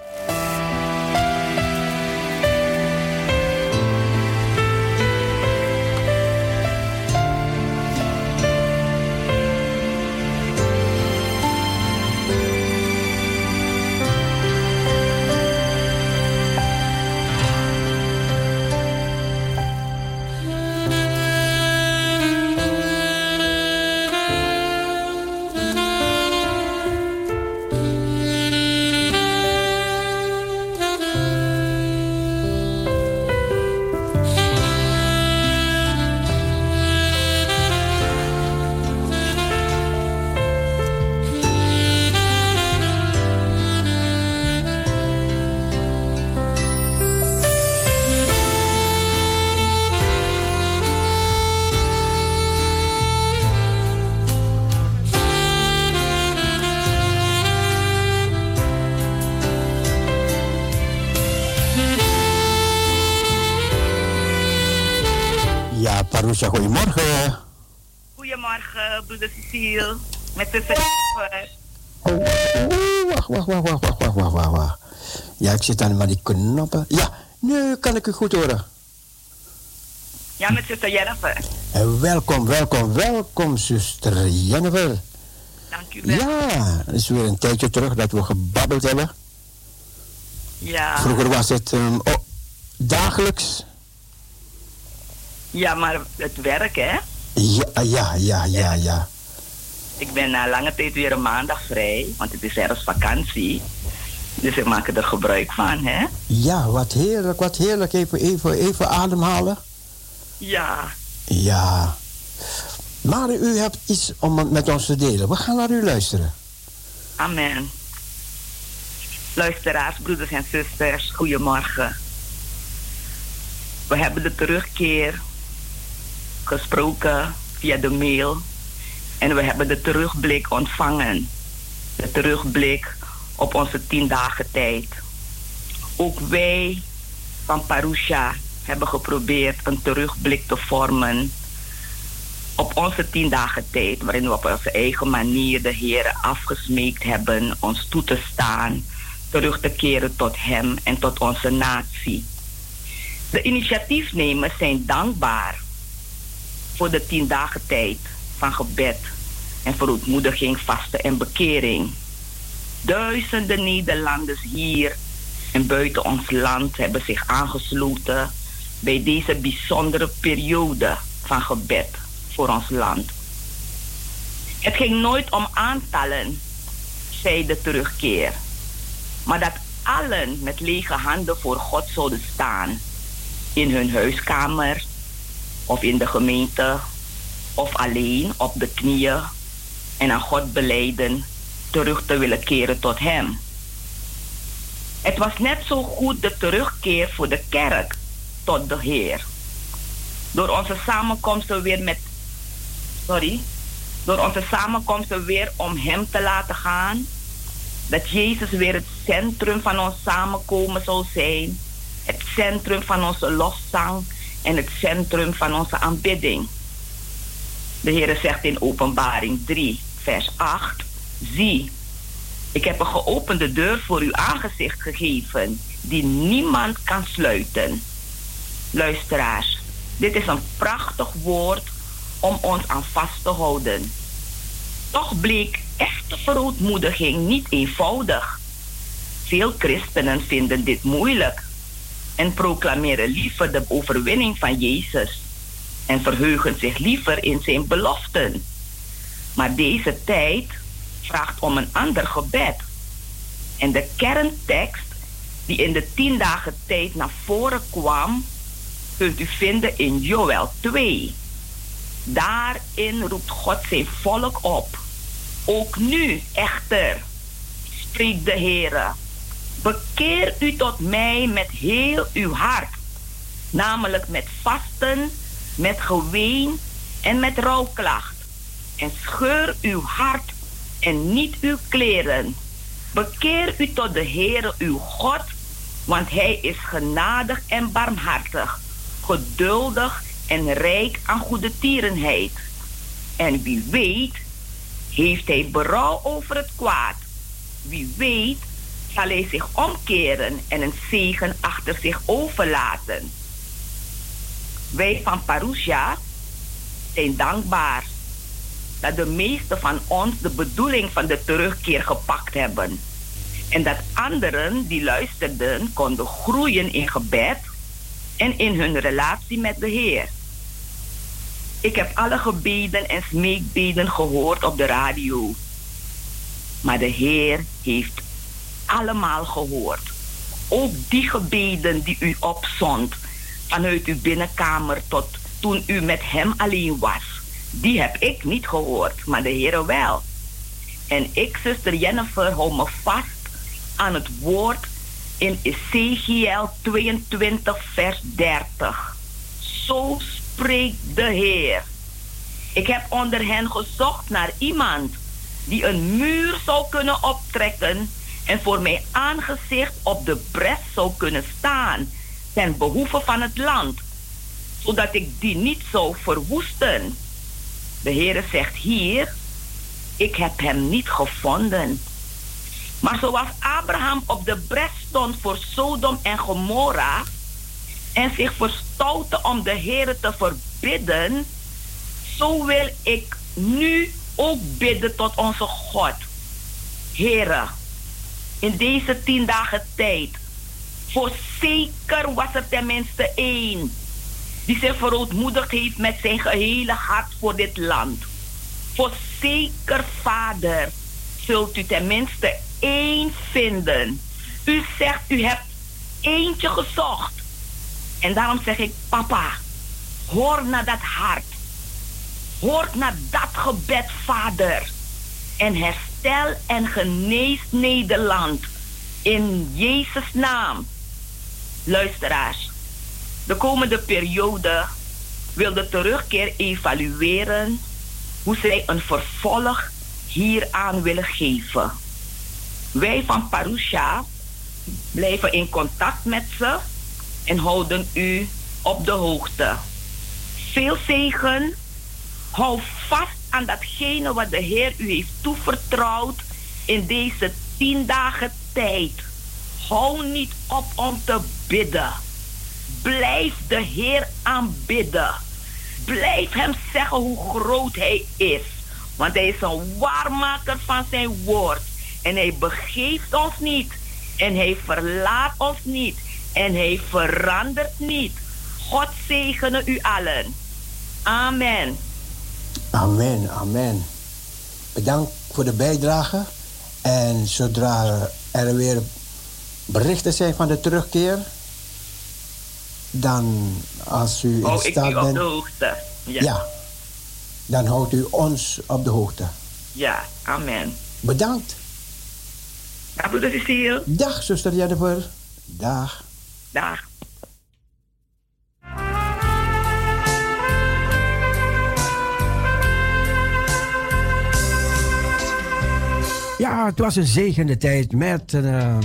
Ja, goedemorgen. Goedemorgen, broeder Cecile. Met de verf. Oeh, wacht, wacht, wacht, wacht, wacht, wacht, wacht, wacht. Ja, ik zit aan maar die knoppen. Ja, nu kan ik u goed horen. Ja, met zuster Jennifer. En welkom, welkom, welkom, zuster Jennifer. Dank u wel. Ja, het is weer een tijdje terug dat we gebabbeld hebben. Ja, Vroeger was het ehm, oh, dagelijks. Ja, maar het werk, hè? Ja, ja, ja, ja, ja. Ik ben na lange tijd weer een maandag vrij, want het is ergens vakantie. Dus ik maak er gebruik van, hè? Ja, wat heerlijk, wat heerlijk. Even, even, even ademhalen. Ja, Ja. Maar u hebt iets om met ons te delen. We gaan naar u luisteren. amen. Luisteraars, broeders en zusters, goedemorgen. We hebben de terugkeer gesproken via de mail. En we hebben de terugblik ontvangen. De terugblik op onze tien dagen tijd. Ook wij van Parusha hebben geprobeerd een terugblik te vormen op onze tien dagen tijd, waarin we op onze eigen manier de Heer afgesmeekt hebben ons toe te staan, terug te keren tot Hem en tot onze natie. De initiatiefnemers zijn dankbaar voor de tien dagen tijd van gebed en verontmoediging, vasten en bekering. Duizenden Nederlanders hier en buiten ons land hebben zich aangesloten bij deze bijzondere periode van gebed voor ons land. Het ging nooit om aantallen, zei de terugkeer, maar dat allen met lege handen voor God zouden staan in hun huiskamer of in de gemeente of alleen op de knieën en aan God beleiden terug te willen keren tot Hem. Het was net zo goed de terugkeer voor de kerk tot de Heer. Door onze samenkomsten weer met. Sorry. Door onze samenkomsten weer om Hem te laten gaan. Dat Jezus weer het centrum van ons samenkomen zal zijn. Het centrum van onze lofzang en het centrum van onze aanbidding. De Heer zegt in Openbaring 3, vers 8: Zie, ik heb een geopende deur voor uw aangezicht gegeven, die niemand kan sluiten. Luisteraars, dit is een prachtig woord om ons aan vast te houden. Toch bleek echte verootmoediging niet eenvoudig. Veel christenen vinden dit moeilijk en proclameren liever de overwinning van Jezus en verheugen zich liever in zijn beloften. Maar deze tijd vraagt om een ander gebed. En de kerntekst die in de tien dagen tijd naar voren kwam, kunt u vinden in Joel 2. Daarin roept God zijn volk op. Ook nu echter, spreekt de Heer, bekeer u tot mij met heel uw hart, namelijk met vasten, met geween en met rouwklacht. En scheur uw hart en niet uw kleren. Bekeer u tot de Heere uw God, want Hij is genadig en barmhartig, geduldig en rijk aan goede tierenheid. En wie weet, heeft Hij berouw over het kwaad. Wie weet, zal Hij zich omkeren en een zegen achter zich overlaten. Wij van Parusha zijn dankbaar dat de meesten van ons de bedoeling van de terugkeer gepakt hebben. En dat anderen die luisterden konden groeien in gebed en in hun relatie met de Heer. Ik heb alle gebeden en smeekbeden gehoord op de radio. Maar de Heer heeft allemaal gehoord. Ook die gebeden die u opzond vanuit uw binnenkamer tot toen u met Hem alleen was die heb ik niet gehoord, maar de Heer wel. En ik, zuster Jennifer, hou me vast aan het woord in Ezekiel 22, vers 30. Zo spreekt de Heer. Ik heb onder hen gezocht naar iemand die een muur zou kunnen optrekken en voor mijn aangezicht op de bres zou kunnen staan ten behoeve van het land, zodat ik die niet zou verwoesten. De Heere zegt hier, ik heb hem niet gevonden. Maar zoals Abraham op de bres stond voor Sodom en Gomorra en zich verstoutte om de Heere te verbidden, zo wil ik nu ook bidden tot onze God. Heere, in deze tien dagen tijd, voorzeker was er tenminste één die zich verootmoedigd heeft met zijn gehele hart voor dit land. Voorzeker, Vader, zult u tenminste één vinden. U zegt, u hebt eentje gezocht. En daarom zeg ik, papa, hoor naar dat hart. Hoor naar dat gebed, Vader. En herstel en genees Nederland. In Jezus' naam. Luisteraars, de komende periode wil de terugkeer evalueren hoe zij een vervolg hieraan willen geven. Wij van Parusha blijven in contact met ze en houden u op de hoogte. Veel zegen. Hou vast aan datgene wat de Heer u heeft toevertrouwd in deze tien dagen tijd. Hou niet op om te bidden. Blijf de Heer aanbidden. Blijf hem zeggen hoe groot hij is. Want hij is een waarmaker van zijn woord. En hij begeeft ons niet. En hij verlaat ons niet. En hij verandert niet. God zegene u allen. Amen. Amen, amen. Bedankt voor de bijdrage. En zodra er weer berichten zijn van de terugkeer, dan als u in Oh, ik staat u op de bent, hoogte. Ja. ja, dan houdt u ons op de hoogte. Ja, amen. Bedankt. Ja, broeder Cecile. Dag, zuster Jennifer. Dag. Dag. Ja, het was een zegende tijd met ehm,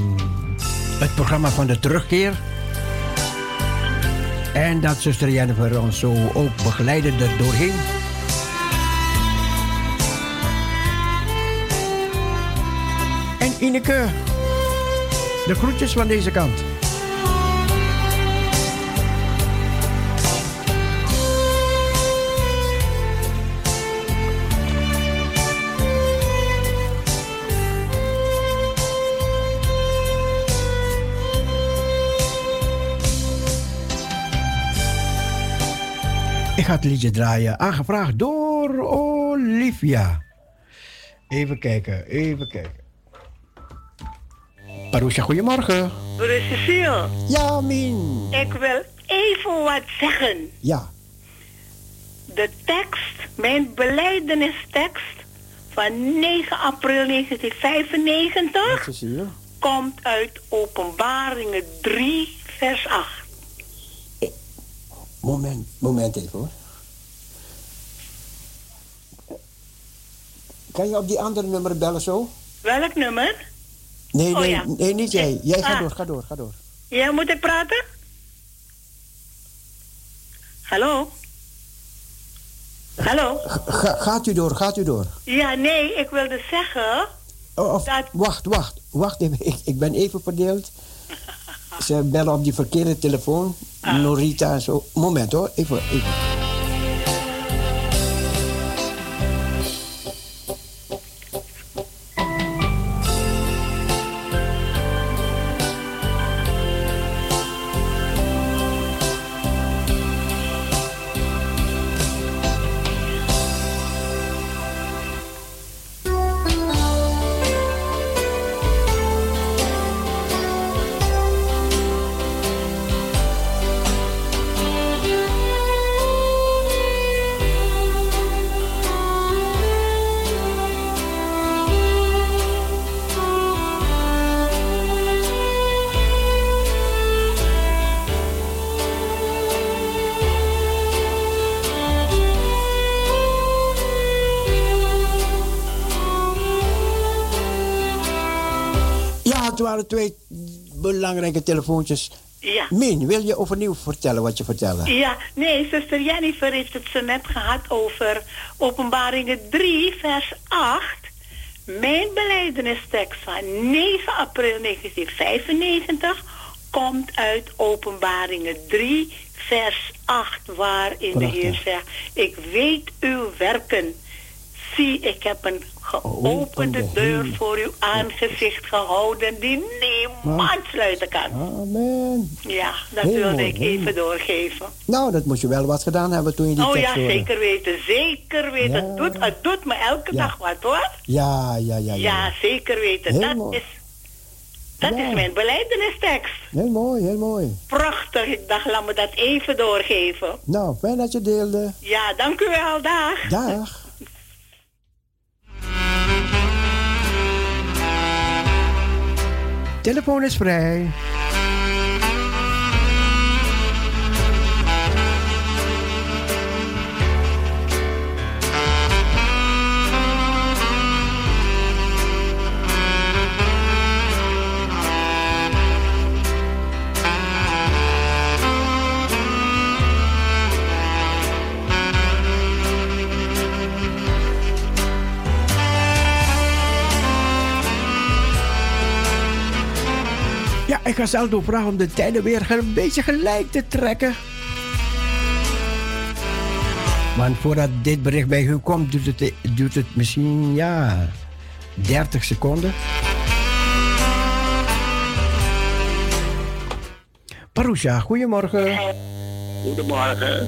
het programma van de terugkeer. En dat zuster Jennifer ons zo ook begeleidde er doorheen. En Ineke, de groetjes van deze kant. Ik ga het liedje draaien, aangevraagd door Olivia. Even kijken, even kijken. Parousia, goedemorgen. Cecile, Ja, Min. ik wil even wat zeggen. Ja, De tekst, mijn beleidenistekst van 9 april 1995 zie je. komt uit Openbaringen 3, vers 8. Moment, moment even hoor. Kan je op die andere nummer bellen zo? Welk nummer? Nee, Oh, nee, ja. nee, niet jij. Jij gaat Ah. door, ga door, ga door. Ja, moet ik praten? Hallo? Hallo? Ga, gaat u door, gaat u door. Ja, nee, ik wilde zeggen... Oh, of, wacht, wacht, wacht even. Ik, ik ben even verdeeld. Ze bellen op die verkeerde telefoon. Ah. Norita en zo. Moment hoor, even, even. Belangrijke telefoontjes. Ja. Min, wil je overnieuw vertellen wat je vertelde? Ja, nee, zuster Jennifer heeft het zo net gehad over Openbaringen 3, vers 8. Mijn beleidenistekst van 9 april 1995 komt uit Openbaringen 3, vers 8, waarin de Prachtig. Heer zegt, ik weet uw werken. Zie, ik heb een geopende deur voor uw aangezicht gehouden die niemand sluiten kan. Amen. Ja, dat Heel wilde mooi, ik even doorgeven. Nou, dat moet je wel wat gedaan hebben toen je die Oh tekst ja, hoorde. zeker weten, zeker weten. Ja. Het, doet, het doet me elke Ja. dag wat hoor. Ja, ja, ja. Ja, ja. zeker weten. Heel dat mooi. is, dat Ja. is mijn beleidenistekst. Heel mooi, heel mooi. Prachtig, ik dacht, laat me dat even doorgeven. Nou, fijn dat je deelde. Ja, dank u wel, dag. Dag. Telefoon is vrij. Ik ga Saldo vragen om de tijden weer een beetje gelijk te trekken. Want voordat dit bericht bij u komt, duurt het, het misschien, ja, 30 seconden. Parusha, goedemorgen. Goedemorgen.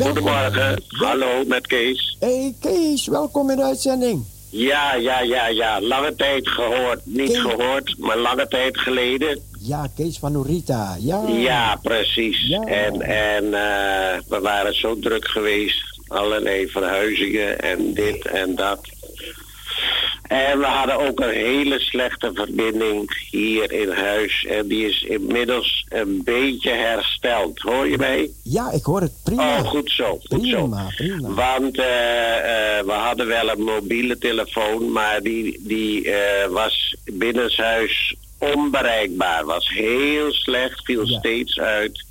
Goedemorgen. Hallo, met Kees. Hey Kees, welkom in de uitzending. Ja, ja, ja, ja. Lange tijd gehoord. Niet gehoord, maar lange tijd geleden. Ja, Kees van Norita. Ja. Ja, precies. En, en eh, we waren zo druk geweest. Allerlei verhuizingen en dit en dat. En we hadden ook een hele slechte verbinding hier in huis. En die is inmiddels een beetje hersteld. Hoor je mij? Ja, ik hoor het prima. Oh, goed zo. Goed Prima, zo. prima. Want eh, eh, we hadden wel een mobiele telefoon, maar die, die eh, was binnenshuis onbereikbaar. Was heel slecht, viel steeds uit.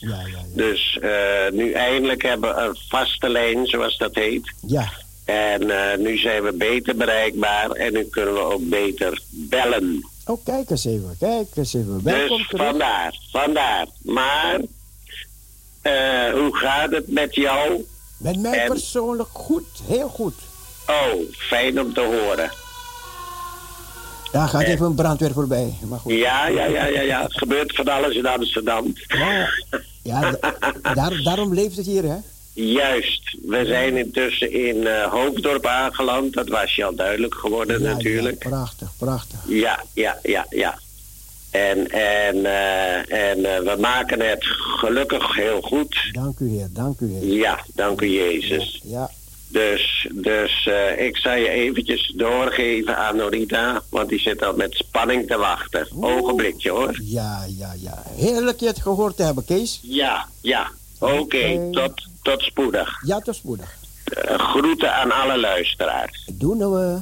Dus eh, nu eindelijk hebben we een vaste lijn, zoals dat heet. Ja. En eh, nu zijn we beter bereikbaar en nu kunnen we ook beter bellen. Oh, kijk eens even, kijk eens even. Welkom dus terug. vandaar, vandaar. Maar eh, hoe gaat het met jou? Met mij En- persoonlijk goed, heel goed. Oh, fijn om te horen. Daar gaat even een brandweer voorbij. Maar goed. Ja, ja, ja, ja, ja. Het gebeurt van alles in Amsterdam. Ja, ja da- daar, daarom leeft het hier, hè? Juist. We zijn intussen in eh, Hoofddorp aangeland. Dat was je al duidelijk geworden Ja, natuurlijk. Ja, prachtig, prachtig. Ja, ja, ja, ja. En, en, eh, en eh, we maken het gelukkig heel goed. Dank u, heer, dank u, heer. Ja, dank u Jezus. Ja, Dus, dus ik zal je eventjes doorgeven aan Norita, want die zit al met spanning te wachten. Ogenblikje hoor. ja, ja, ja. Heerlijk je het gehoord te hebben, Kees. Ja, ja. Oké, tot, tot spoedig. Ja, tot spoedig. Eh, groeten aan alle luisteraars. Doen we.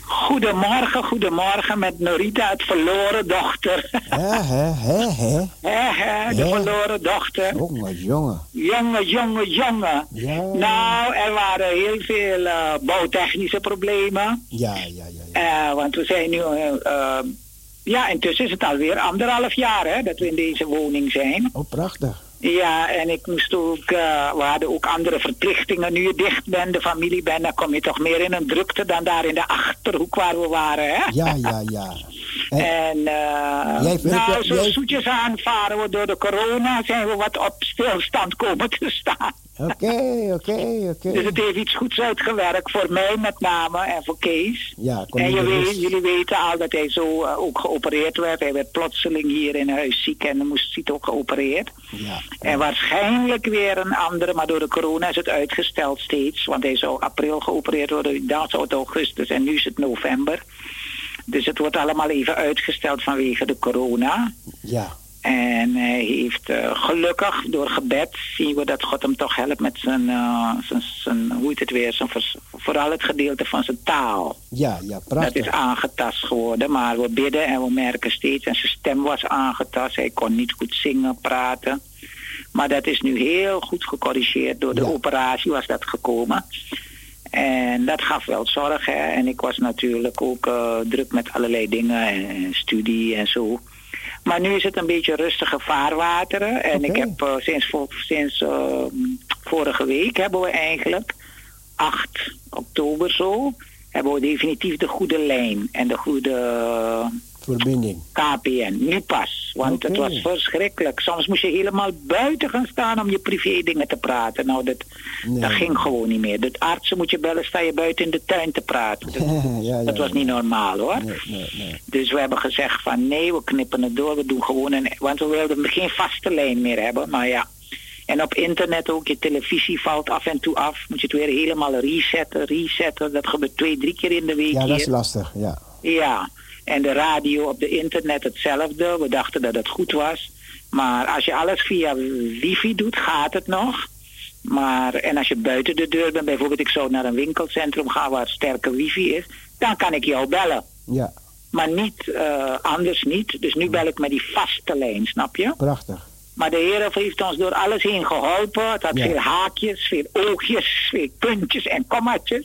Goedemorgen, goedemorgen met Norita, het verloren dochter. Hè, hè, hè, hè. Hè, hè, de Ja. verloren dochter. Jongen, jongen. Jongen, jongen, jongen. Ja. Nou, er waren heel veel eh, bouwtechnische problemen. Ja, ja, ja. Eh, want we zijn nu... eh, ja, intussen is het alweer anderhalf jaar hè, dat we in deze woning zijn. Oh, prachtig. Ja, en ik moest ook, eh, we hadden ook andere verplichtingen. Nu je dicht bent, de familie bent, dan kom je toch meer in een drukte dan daar in de achterhoek waar we waren, hè? Ja, ja, ja. En eh, Jij vindt- nou, zo jij- zoetjes aan varen we door de corona, zijn we wat op stilstand komen te staan. Oké, oké, oké. Dus het heeft iets goeds uitgewerkt, voor mij met name en voor Kees. Ja, En je weet, jullie weten al dat hij zo eh, ook geopereerd werd. Hij werd plotseling hier in huis ziek en moest hij ook geopereerd. Ja. En waarschijnlijk weer een andere, maar door de corona is het uitgesteld steeds. Want hij zou april geopereerd worden, dan zou het augustus en nu is het november. Dus het wordt allemaal even uitgesteld vanwege de corona. Ja. En hij heeft eh, gelukkig door gebed zien we dat God hem toch helpt met zijn, eh, zijn, zijn hoe heet het weer, zijn vers- vooral het gedeelte van zijn taal. Ja, ja, Dat prachtig. is aangetast geworden, maar we bidden en we merken steeds. En zijn stem was aangetast, hij kon niet goed zingen, praten. Maar dat is nu heel goed gecorrigeerd. Door de operatie was dat gekomen. En dat gaf wel zorg. Hè. En ik was natuurlijk ook eh, druk met allerlei dingen en studie en zo. Maar nu is het een beetje rustige vaarwateren. En ik heb eh, sinds, sinds eh, vorige week hebben we eigenlijk, 8 oktober zo, hebben we definitief de goede lijn en de goede Verbinding. KPN. Nu pas. Want het was verschrikkelijk. Soms moest je helemaal buiten gaan staan om je privé dingen te praten. Nou, dat, dat ging gewoon niet meer. De artsen moet je bellen, sta je buiten in de tuin te praten. Dat, ja, ja, dat was niet normaal hoor. Nee, nee, nee. Dus we hebben gezegd van nee, we knippen het door. We doen gewoon een... Want we wilden geen vaste lijn meer hebben. Maar ja. En op internet ook. Je televisie valt af en toe af. Moet je het weer helemaal resetten, resetten. Dat gebeurt twee, drie keer in de week Ja, dat is hier. lastig, ja. Ja, en de radio op de internet hetzelfde. We dachten dat het goed was. Maar als je alles via wifi doet, gaat het nog. Maar, en als je buiten de deur bent, bijvoorbeeld ik zou naar een winkelcentrum gaan waar sterke wifi is, dan kan ik jou bellen. Ja, Maar niet, eh, anders niet. Dus nu bel ik met die vaste lijn, snap je? prachtig. Maar de Heer heeft ons door alles heen geholpen. Het had Ja. veel haakjes, veel oogjes, veel puntjes en kommatjes.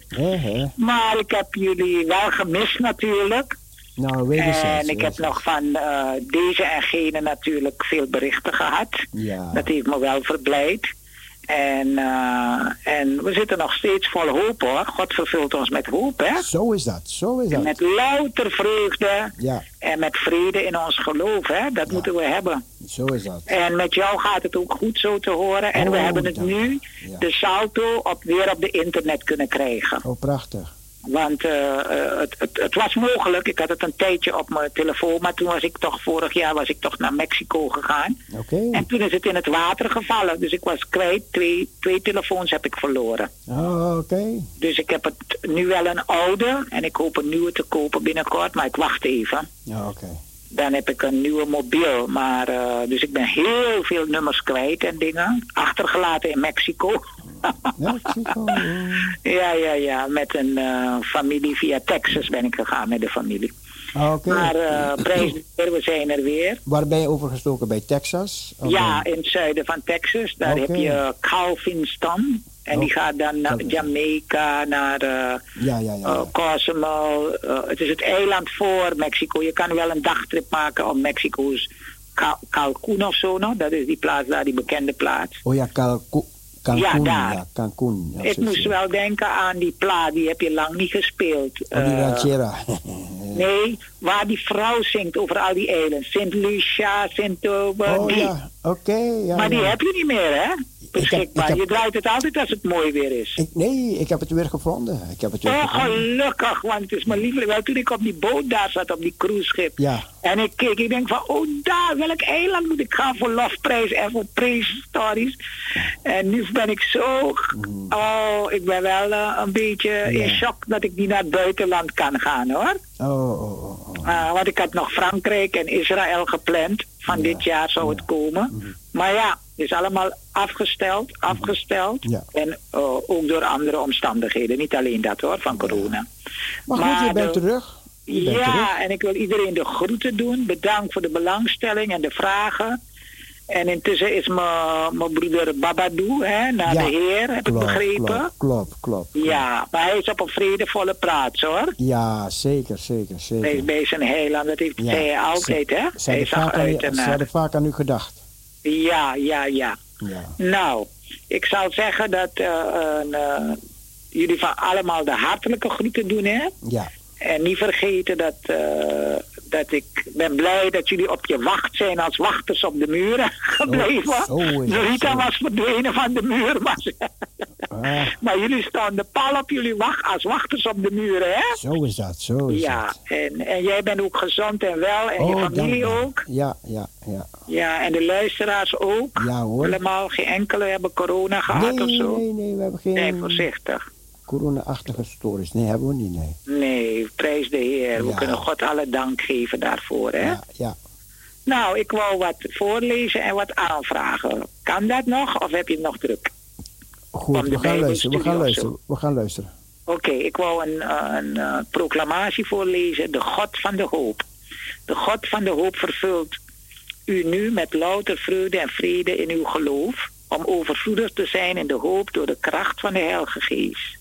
Maar ik heb jullie wel gemist natuurlijk. Nou, wederzijds. En ik heb nog van eh, deze en gene natuurlijk veel berichten gehad. Ja. Dat heeft me wel verblijd. En, eh, en we zitten nog steeds vol hoop hoor. God vervult ons met hoop, hè? Zo is dat, zo is dat. Met louter vreugde Ja, en met vrede in ons geloof, hè? Dat moeten we hebben. zo is dat. En met jou gaat het ook goed zo te horen. En we Oh, hebben het dank. nu, de salto, op, weer op de internet kunnen krijgen. Oh, prachtig. Want eh, eh, het, het, het was mogelijk. Ik had het een tijdje op mijn telefoon. Maar toen was ik toch, vorig jaar was ik toch naar Mexico gegaan. Oké. En toen is het in het water gevallen. Dus ik was kwijt. Twee, twee telefoons heb ik verloren. Oh, oké. Dus ik heb het nu wel een oude. En ik hoop een nieuwe te kopen binnenkort. Maar ik wacht even. Ja, oké. Dan heb ik een nieuwe mobiel. Maar, eh, dus ik ben heel veel nummers kwijt en dingen. Achtergelaten in Mexico. Mexico. ja, ja, ja. Met een eh, familie via Texas ben ik gegaan met de familie. Ah, Oké. Maar prijs Heer, we zijn er weer. Waar ben je overgestoken? Bij Texas? Ja, in het zuiden van Texas. Daar heb je Calvinston. En die Oh, gaat dan naar Jamaica, naar eh Ja, ja, ja. eh, Cozumel. Het is het eiland voor Mexico. Je kan wel een dagtrip maken om Mexico's Cal- Cancun of zo. No? Dat is die plaats daar, die bekende plaats. Oh ja, Calcu- Cancun. Ja, Ja. Cancun. Ja, Ik moest wel denken aan die plaat, die heb je lang niet gespeeld. Oh, die. Nee, waar die vrouw zingt over al die eilanden. Sint Lucia, Sint Toba. Oh die. ja, oké. ja, maar die ja. heb je niet meer, hè? Beschikbaar. heb- Je draait het altijd als het mooi weer is. Ik, nee, ik heb het weer gevonden. Ik heb het weer Oh, gevonden. gelukkig, want het is mijn lieveling. Wel, toen ik op die boot daar zat, op die cruiseschip. Ja. En ik keek, ik denk van, oh daar, welk eiland moet ik gaan voor lofprijs en voor prehistories. En nu ben ik zo, oh, ik ben wel eh, een beetje in shock dat ik niet naar het buitenland kan gaan hoor. Oh, oh, oh. oh. Ah, want ik had nog Frankrijk en Israël gepland. Van dit jaar zou het komen. Maar ja, is allemaal afgesteld, afgesteld. Ja. En eh, ook door andere omstandigheden. Niet alleen dat hoor, van corona. Maar goed, je bent de- terug. Je bent terug. Ja, en ik wil iedereen de groeten doen. Bedankt voor de belangstelling en de vragen. En intussen is mijn mijn broeder Babadou hè, naar Ja, de Heer, heb klopt, ik begrepen. Klopt, klopt, klopt. Ja, maar hij is op een vredevolle plaats hoor. Ja, zeker, zeker, Hij zeker. is bij zijn heiland, dat heeft Ja, hij altijd, hè? Hij zag aan, uit u- en ze naar. hadden vaak aan u gedacht. Ja, ja, ja. Ja. Nou, ik zal zeggen dat eh, eh, jullie van allemaal de hartelijke groeten doen, hè? Ja. En niet vergeten dat, eh, dat ik ben blij dat jullie op je wacht zijn als wachters op de muren gebleven. Rita zo. was verdwenen van de muur, maar, Ah, maar jullie stonden pal op jullie wacht als wachters op de muren, hè? zo is dat, zo is Ja, dat. en, en jij bent ook gezond en wel en je Oh, familie ook. Ja, ja, ja. Ja, en de luisteraars ook. Ja hoor. Allemaal, geen enkele hebben corona gehad Nee, of zo. nee, nee, we hebben Nee, geen voorzichtig. Corona-achtige stories. Nee, hebben we niet, nee. Nee, prijs de Heer. We kunnen God alle dank geven daarvoor, hè? Ja, ja. Nou, ik wou wat voorlezen en wat aanvragen. Kan dat nog of heb je het nog druk? Goed, we gaan luisteren, we gaan luisteren, we gaan luisteren. Oké, ik wou een, eh, een eh, proclamatie voorlezen. De God van de hoop. De God van de hoop vervult u nu met louter vreugde en vrede in uw geloof, om overvloedig te zijn in de hoop door de kracht van de Heilige Geest.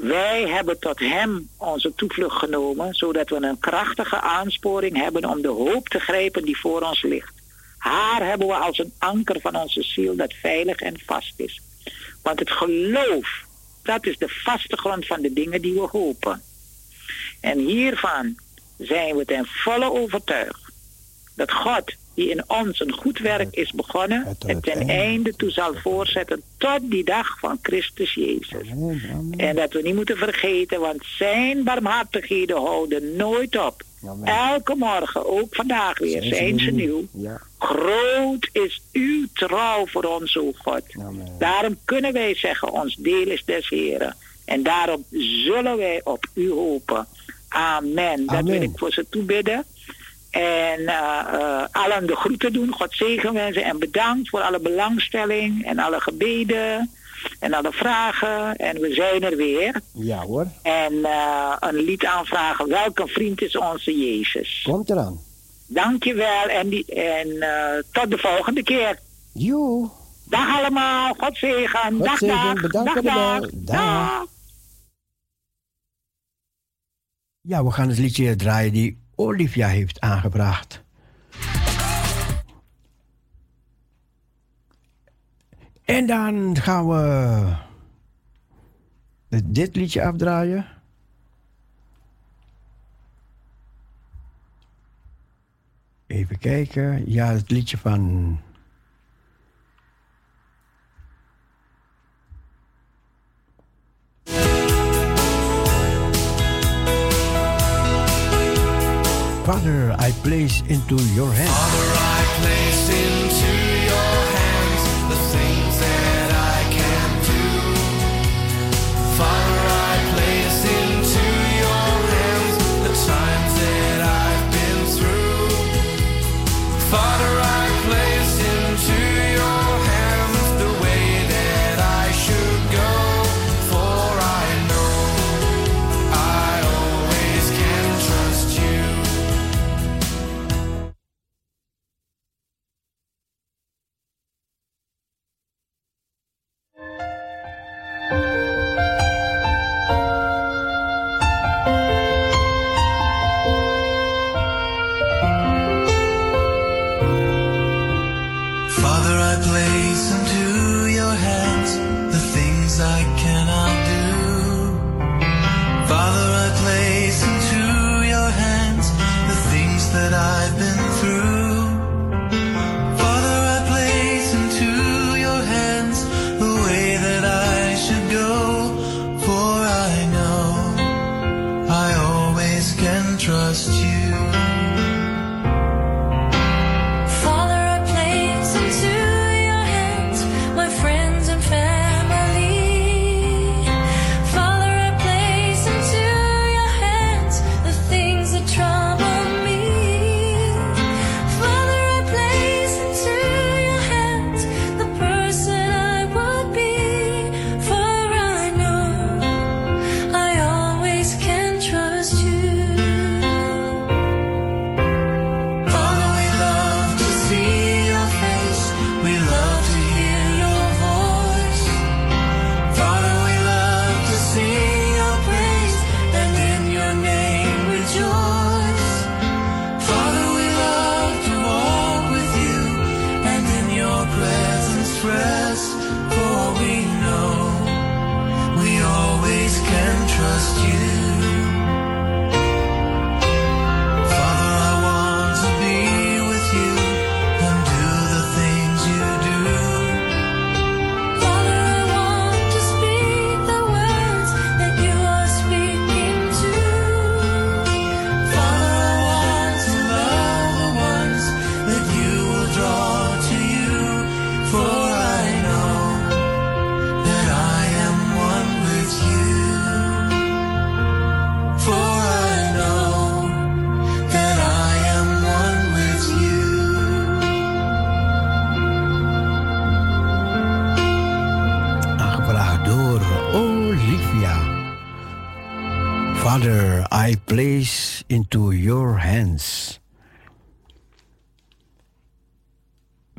Wij hebben tot Hem onze toevlucht genomen, zodat we een krachtige aansporing hebben om de hoop te grijpen die voor ons ligt. Haar hebben we als een anker van onze ziel dat veilig en vast is. Want het geloof, dat is de vaste grond van de dingen die we hopen. En hiervan zijn we ten volle overtuigd dat God, die in ons een goed werk is begonnen, het ten einde toe zal voortzetten tot die dag van Christus Jezus. En dat we niet moeten vergeten, want zijn barmhartigheden houden nooit op. Elke morgen, ook vandaag weer, zijn ze nieuw. Groot is uw trouw voor ons, o God. Daarom kunnen wij zeggen, ons deel is des Heren. En daarom zullen wij op u hopen. Amen. Dat wil ik voor ze toebidden. En eh, eh, allen de groeten doen. God zegen wensen en bedankt voor alle belangstelling en alle gebeden en alle vragen. En we zijn er weer. Ja hoor, En eh, een lied aanvragen. Welke vriend is onze Jezus? komt eraan. Dankjewel en, die, en eh, tot de volgende keer. Joe. Dag allemaal. God zegen. God dag, zegen, dag. bedankt dag, dag. bel. Dag. Ja, we gaan het liedje draaien die Olivia heeft aangebracht. En dan gaan we dit liedje afdraaien. Even kijken. Ja, het liedje van Father, I place into your hands.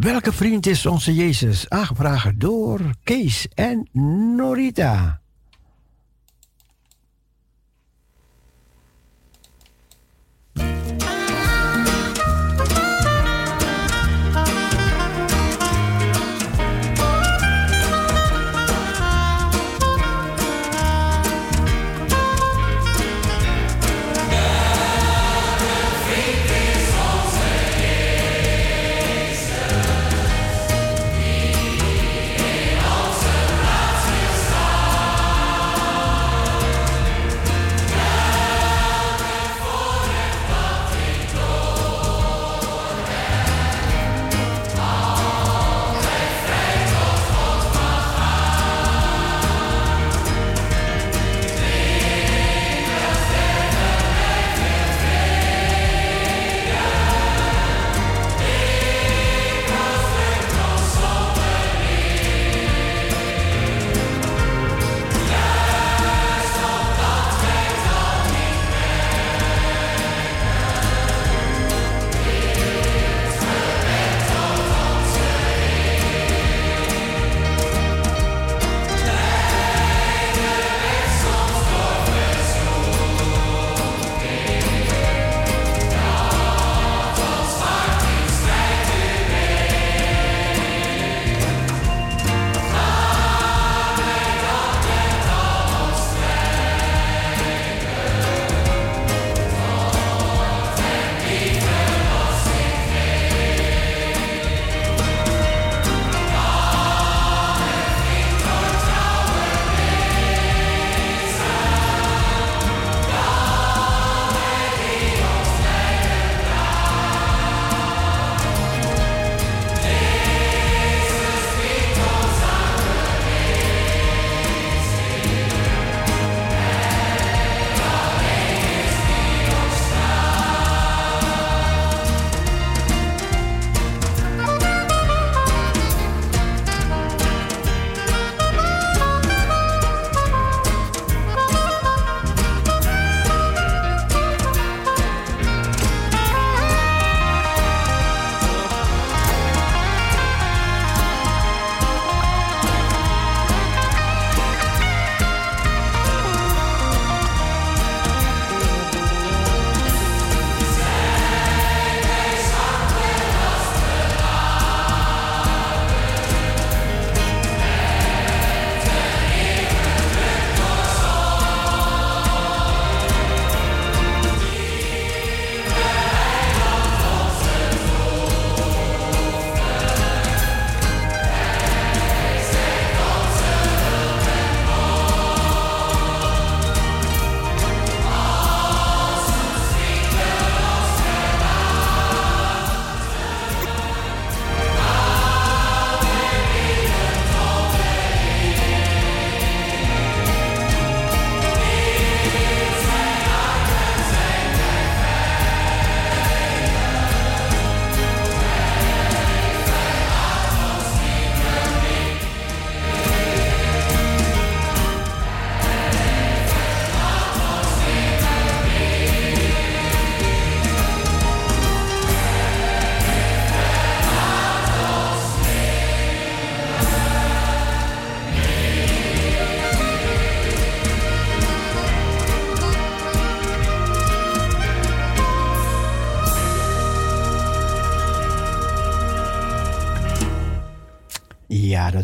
Welke vriend is onze Jezus? Aangevraagd door Kees en Norita.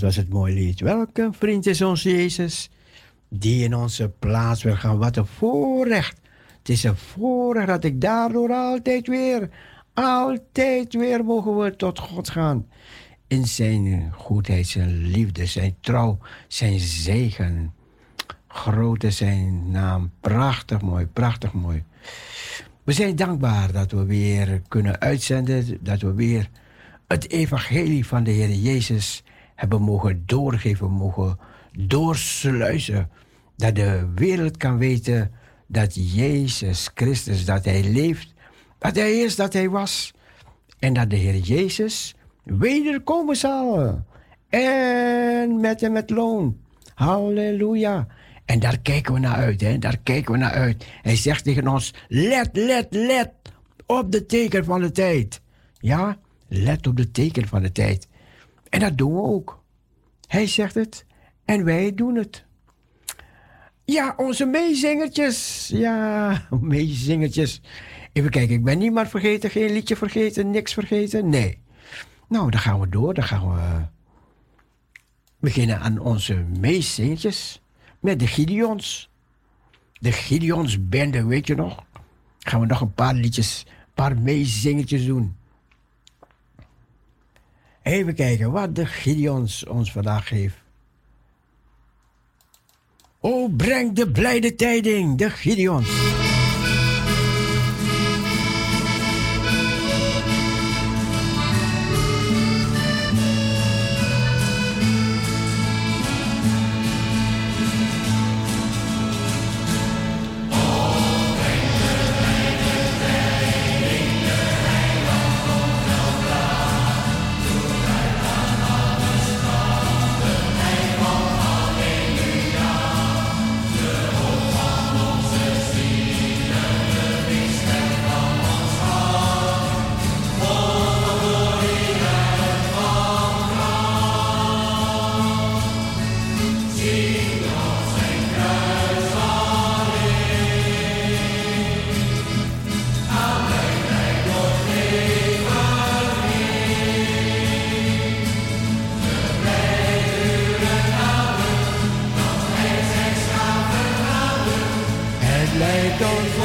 Was het mooi lied. Welke vriend is ons Jezus? Die in onze plaats wil gaan. Wat een voorrecht. Het is een voorrecht dat ik daardoor altijd weer, altijd weer mogen we tot God gaan. In zijn goedheid, zijn liefde, zijn trouw, zijn zegen. Groot is zijn naam. Prachtig mooi, prachtig mooi. We zijn dankbaar dat we weer kunnen uitzenden, dat we weer het evangelie van de Heer Jezus hebben mogen doorgeven, mogen doorsluizen. Dat de wereld kan weten dat Jezus Christus, dat Hij leeft, dat Hij is, dat Hij was. En dat de Heer Jezus wederkomen zal. En met hem met loon. Halleluja. En daar kijken we naar uit, hè? daar kijken we naar uit. Hij zegt tegen ons, let, let, let op de teken van de tijd. Ja, let op de teken van de tijd. En dat doen we ook. Hij zegt het en wij doen het. Ja, onze meezingertjes. Ja, meezingertjes. Even kijken, ik ben niemand vergeten, geen liedje vergeten, niks vergeten. Nee. Nou, dan gaan we door. Dan gaan we beginnen aan onze meezingertjes met de Gideons. De Gideons bende, weet je nog? Gaan we nog een paar liedjes, een paar meezingertjes doen. Even kijken wat de Gideons ons vandaag geeft. Oh, breng de blijde tijding, de Gideons. Het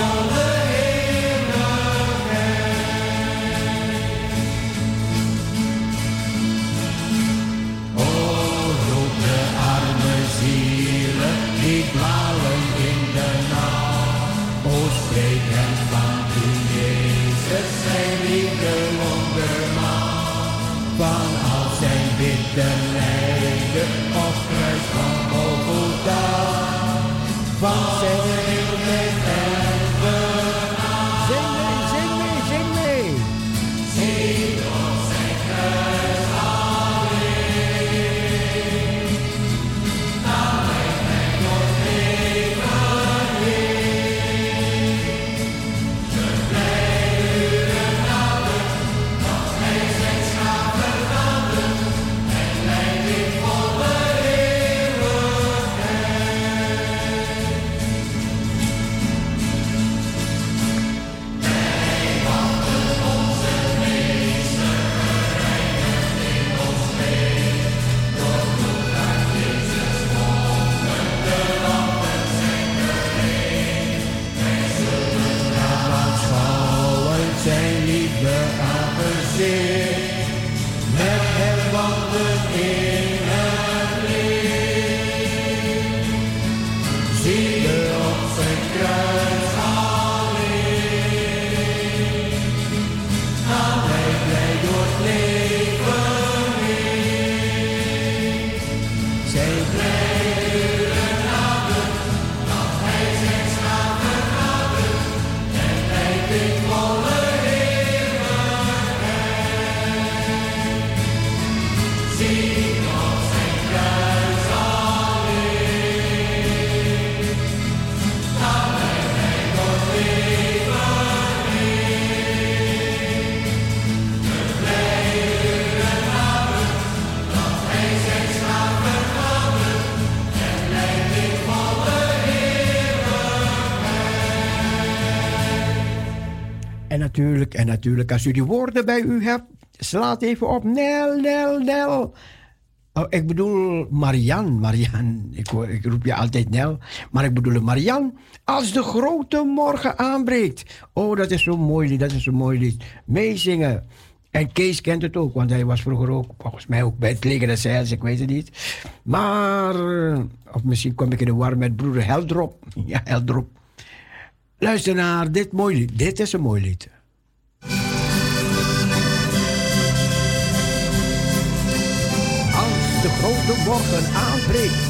natuurlijk, als u die woorden bij u hebt, slaat even op. Nel, Nel, Nel. Oh, ik bedoel Marian, Marian. Ik, ik, roep je altijd Nel. Maar ik bedoel Marian. Als de grote morgen aanbreekt. Oh, dat is zo'n mooi lied, dat is zo'n mooi lied. Meezingen. En Kees kent het ook, want hij was vroeger ook, volgens mij ook bij het leger des Heils, ik weet het niet. Maar, eh, of misschien kom ik in de war met broeder Heldrop. Ja, Heldrop. Luister naar dit mooi lied. Dit is een mooi lied. de grote morgen aanbreekt.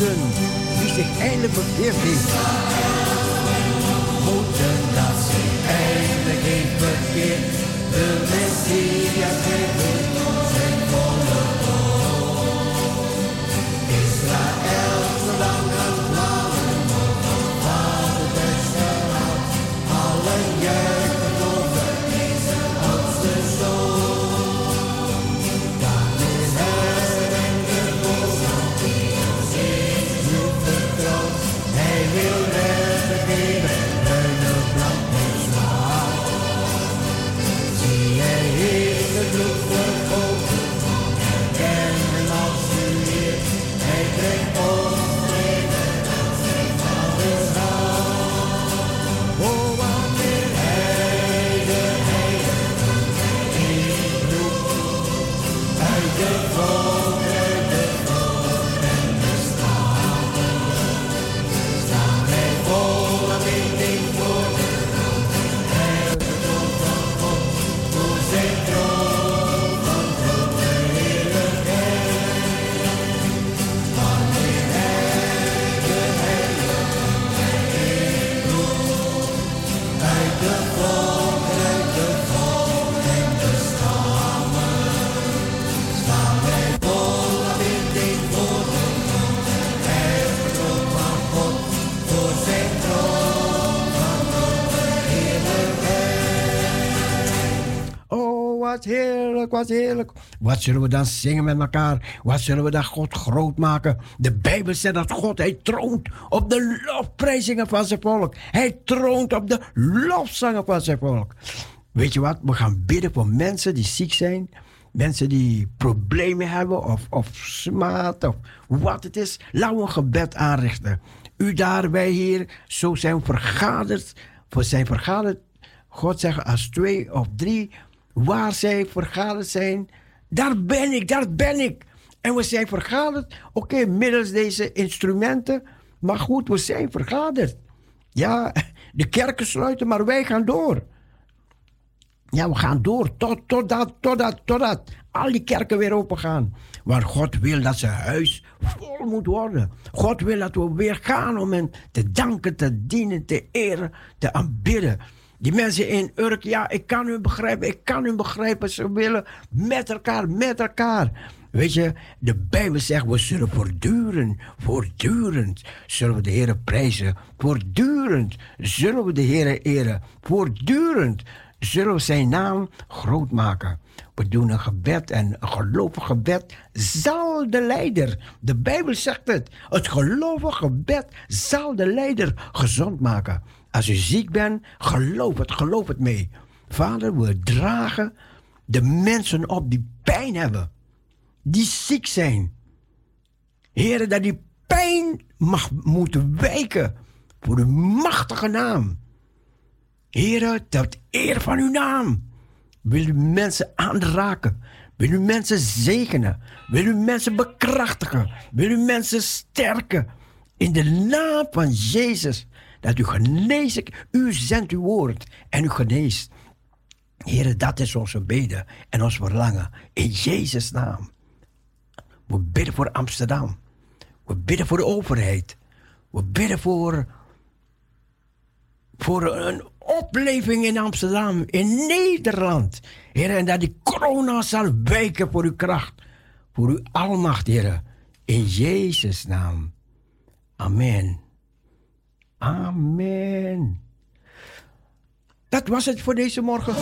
Boden. Heerlijk, wat heerlijk. Wat zullen we dan zingen met elkaar? Wat zullen we dan God groot maken? De Bijbel zegt dat God, hij troont op de lofprijzingen van zijn volk. Hij troont op de lofzangen van zijn volk. Weet je wat? We gaan bidden voor mensen die ziek zijn. Mensen die problemen hebben of, of smaad of wat het is. Laten een gebed aanrichten. U daar, wij hier, zo zijn vergaderd. We zijn vergaderd. God zegt als twee of drie, waar zij vergaderd zijn, daar ben ik, daar ben ik. En we zijn vergaderd, oké, middels deze instrumenten. Maar goed, we zijn vergaderd. Ja, de kerken sluiten, maar wij gaan door. Ja, we gaan door tot, totdat, totdat, totdat al die kerken weer open gaan. Want God wil dat zijn huis vol moet worden. God wil dat we weer gaan om hem te danken, te dienen, te eren, te aanbidden. Die mensen in Urk, ja, ik kan u begrijpen, ik kan u begrijpen. Ze willen met elkaar, met elkaar. Weet je, de Bijbel zegt, we zullen voortdurend, voortdurend zullen we de Heer prijzen. Voortdurend zullen we de Heer eren. Voortdurend zullen we zijn naam groot maken. We doen een gebed en een gelovig gebed zal de leider, de Bijbel zegt het, het gelovig gebed zal de leider gezond maken. Als u ziek bent, geloof het, geloof het mee. Vader, we dragen de mensen op die pijn hebben, die ziek zijn. Heren, dat die pijn mag moeten wijken voor uw machtige naam. Heren, tot eer van uw naam. Wil u mensen aanraken? Wil u mensen zegenen? Wil u mensen bekrachtigen? Wil u mensen sterken? In de naam van Jezus. Dat u geneest. U zendt uw woord en u geneest. Heren, dat is onze beden en ons verlangen. In Jezus' naam. We bidden voor Amsterdam. We bidden voor de overheid. We bidden voor, voor een opleving in Amsterdam, in Nederland. Heer, en dat die corona zal wijken voor uw kracht, voor uw almacht, Heer. In Jezus' naam. Amen. Amen. Dat was het voor deze morgen.